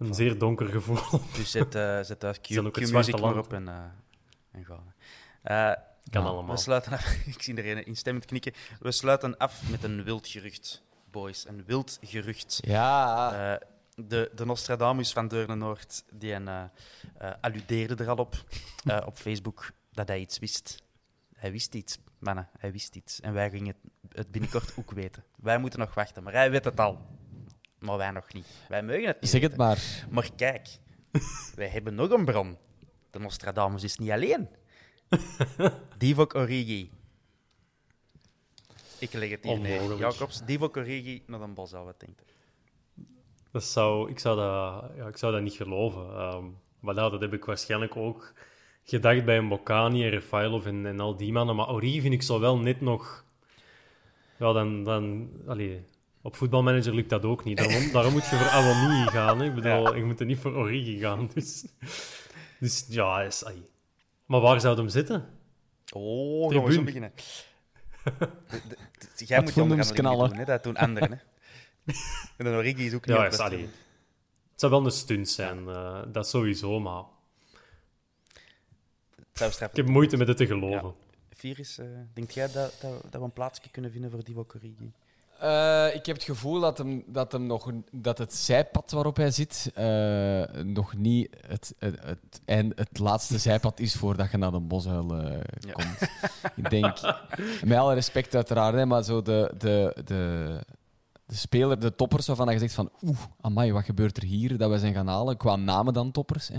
D: een zeer donker gevoel.
C: Dus zet, eh zet
D: het
C: Q-music maar op en, eh en gaan. Eh,
D: Kan
E: Ja,
D: allemaal.
C: we sluiten af. Ik zie er een instemmend knikken. We sluiten af met een wild gerucht, boys. Een wild gerucht.
E: Ja.
C: Eh, de, de Nostradamus van Deurne-Noord die een, alludeerde er al op, eh, op Facebook, dat hij iets wist. Hij wist iets, mannen, hij wist iets. En wij gingen het, het binnenkort ook weten. Wij moeten nog wachten, maar hij weet het al. Maar wij nog niet. Wij mogen het niet
E: zeg het
C: weten.
E: maar.
C: Maar kijk, wij hebben nog een bron. De Nostradamus is niet alleen. Divok Origi. Ik leg het hier neer.
D: Onmogelijk.
C: Jacobs, Divok Origi naar een bos, wat denkt u?
D: Dat zou, ik, zou dat, ja, ik zou dat niet geloven. Ehm, maar dat, dat heb ik waarschijnlijk ook gedacht bij een en Refailov en, en al die mannen. Maar Origi vind ik zo wel net nog... Ja, dan... dan allee, op voetbalmanager lukt dat ook niet. Daarom, daarom moet je voor Awani gaan. Hè. Ik bedoel, je moet er niet voor Origi gaan. Dus, dus ja, is, ai. Maar waar zou hem zitten?
C: Oh, gaan we zo
D: Tribune.
C: beginnen. De- de- de- Jij
E: Wat
C: moet je onderhandelingen
E: knallen.
C: doen, hè? dat doen anderen. Hè? en dan Origi is ook niet
D: Ja,
C: op
D: is, allee. Het zou wel een stunt zijn. eh, dat sowieso, maar
C: zou
D: ik heb moeite met het te geloven.
C: Virus, eh, denkt jij dat, dat, dat we een plaatsje kunnen vinden voor Divok Origi?
E: Eh, ik heb het gevoel dat, hem, dat, hem nog, dat het zijpad waarop hij zit eh, nog niet het, het, het, eind- het laatste zijpad is voordat je naar de bosuil eh,
C: Ja.
E: komt. ik denk, met alle respect uiteraard, hè, maar zo de, de, de, de speler, de toppers waarvan je zegt van oeh, amai, wat gebeurt er hier dat we zijn gaan halen, qua namen dan toppers. Hè.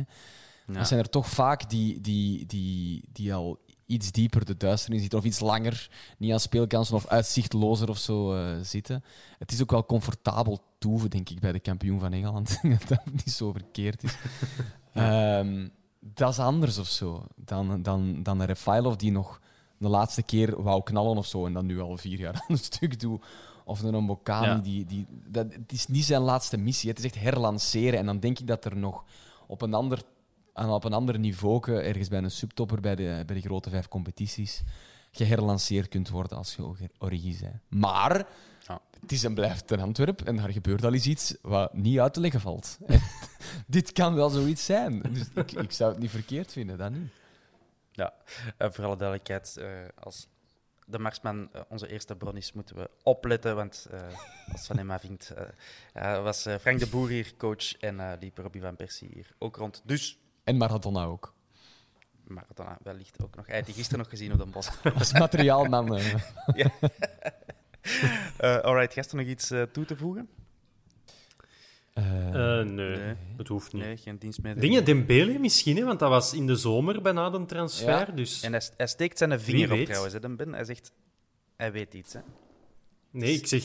C: Ja.
E: Dat zijn er toch vaak die, die, die, die al iets dieper de duisternis zitten of iets langer niet aan speelkansen of uitzichtlozer of zo eh, zitten. Het is ook wel comfortabel toeven, denk ik, bij de kampioen van Engeland. dat het niet zo verkeerd is. Ehm, dat is anders of zo dan, dan, dan een Refailov die nog de laatste keer wou knallen of zo en dan nu al vier jaar aan een stuk doet. Of een Mbokani,
D: Ja.
E: die, die, dat, het is niet zijn laatste missie. Het is echt herlanceren. En dan denk ik dat er nog op een ander, aan- op een ander niveau, ergens bij een subtopper bij de, bij de grote vijf competities, geherlanceerd kunt worden als je Origi- Origi bent. Maar
C: Ja.
E: het is en blijft een Antwerp en daar gebeurt al eens iets wat niet uit te leggen valt. Dit kan wel zoiets zijn. Dus ik, ik zou het niet verkeerd vinden, dat niet.
C: Ja, eh, voor alle duidelijkheid, eh, als de marsman eh, onze eerste bron is, moeten we opletten. Want eh, als Van Emma vindt, eh, was eh, Frank de Boer hier coach en eh liep Robbie van Persie hier ook rond. Dus,
E: En Maradona ook.
C: maar dan wellicht ook nog. Hij had die gisteren nog gezien op de bos.
E: Als materiaalman. eh.
C: Eh alright, gasten nog iets eh, toe te voegen?
D: Nee,
C: Nee.
D: dat hoeft niet.
C: Nee, geen dienst
D: Dingen, Dembele misschien, hè, want dat was in de zomer bijna de transfer.
E: Ja.
D: Dus
C: En hij, hij steekt zijn vinger op trouwens, hè, Ben. Hij zegt, hij weet iets. Hè.
D: nee, ik zeg,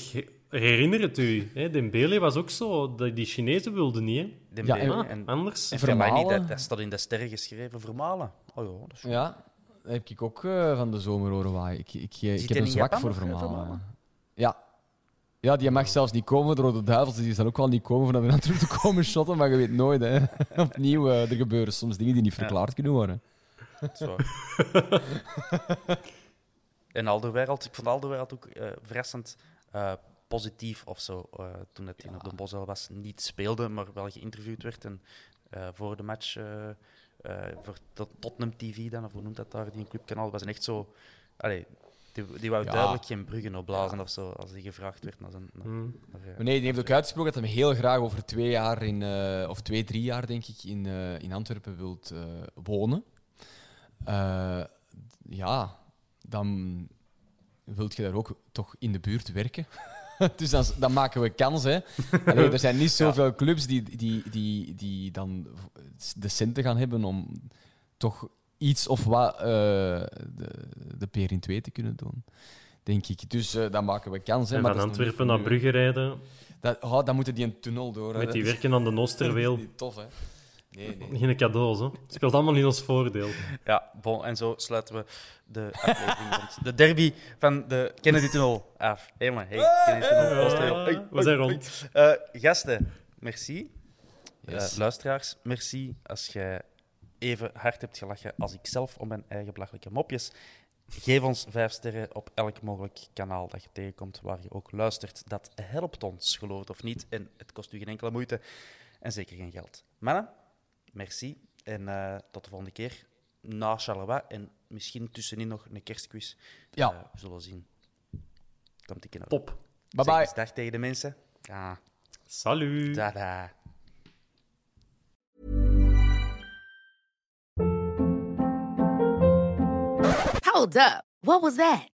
D: herinner het u. Hè, Dembele was ook zo. Die Chinezen wilden niet, hè.
C: Dembele
E: en-
D: Ah,
C: en,
D: anders.
C: en
E: Vermalen.
C: dat, dat staat in de sterren geschreven, vermalen. Oh ja, dat is
E: Ja, dat heb ik ook eh, van de zomer horen waaien. Ik, ik, ik, ik heb een zwak
C: Japan
E: voor
C: eh,
E: vermalen.
C: Vermalen?
E: Ja. Ja, die mag zelfs niet komen door de duivels. Die zal ook wel niet komen vanuit een terug te komen shotten, maar je weet nooit. Hè. Opnieuw, eh, er gebeuren soms dingen die niet verklaard kunnen worden.
C: Dat is waar. en Alderwereld, ik vond Alderwereld ook eh, verrassend eh, positief of zo. eh, toen het in op de Bosel was, niet speelde, maar wel geïnterviewd werd. En eh, voor de match eh, voor Tot- Tottenham TV dan, of hoe noemt dat daar, die clubkanaal, was een echt zo. Allee, die, die wou
E: Ja.
C: duidelijk geen bruggen opblazen of zo, als hij gevraagd werd naar zijn. Naar,
D: Hmm.
C: naar,
E: nee, die heeft ook uitgesproken dat hij heel graag over twee jaar, in, of twee, drie jaar denk ik, in, in Antwerpen wilt wonen. Ja, dan wilt je daar ook toch in de buurt werken. dus dan, dan maken we kans. Hè. Allee, er zijn niet zoveel clubs die, die, die, die dan de centen gaan hebben om toch iets of wat eh, de, de peer in twee te kunnen doen. Denk ik. Dus eh, dan maken we kans. Hè,
D: En
E: maar
D: van Antwerpen naar. Brugge rijden,
E: Dat, oh, dan moeten die een tunnel door. hè.
D: met die werken aan de Noosterweel.
E: Dat is niet tof, hè? Nee, nee.
D: Geen cadeaus, hè. Het speelt allemaal in ons voordeel.
C: Ja, bon, en zo sluiten we de aflevering rond de derby van de Kennedy Tunnel af. Hé, man, hey, Kennedy Tunnel. Hey,
D: we zijn rond.
C: Eh, gasten, merci.
E: Yes.
C: Luisteraars, merci als jij even hard hebt gelachen als ik zelf om mijn eigen belachelijke mopjes. Geef ons vijf sterren op elk mogelijk kanaal dat je tegenkomt waar je ook luistert. Dat helpt ons, geloof het of niet. En het kost u geen enkele moeite en zeker geen geld. Mannen, merci. En eh, tot de volgende keer. Na Charleroi en misschien tussenin nog een kerstquiz.
E: Ja.
C: Eh, we zullen zien. Komt ik in.
D: Top.
E: Bye bye.
C: dag tegen de mensen. Ja,
D: Salut.
C: tada.
F: Hold up. What was that?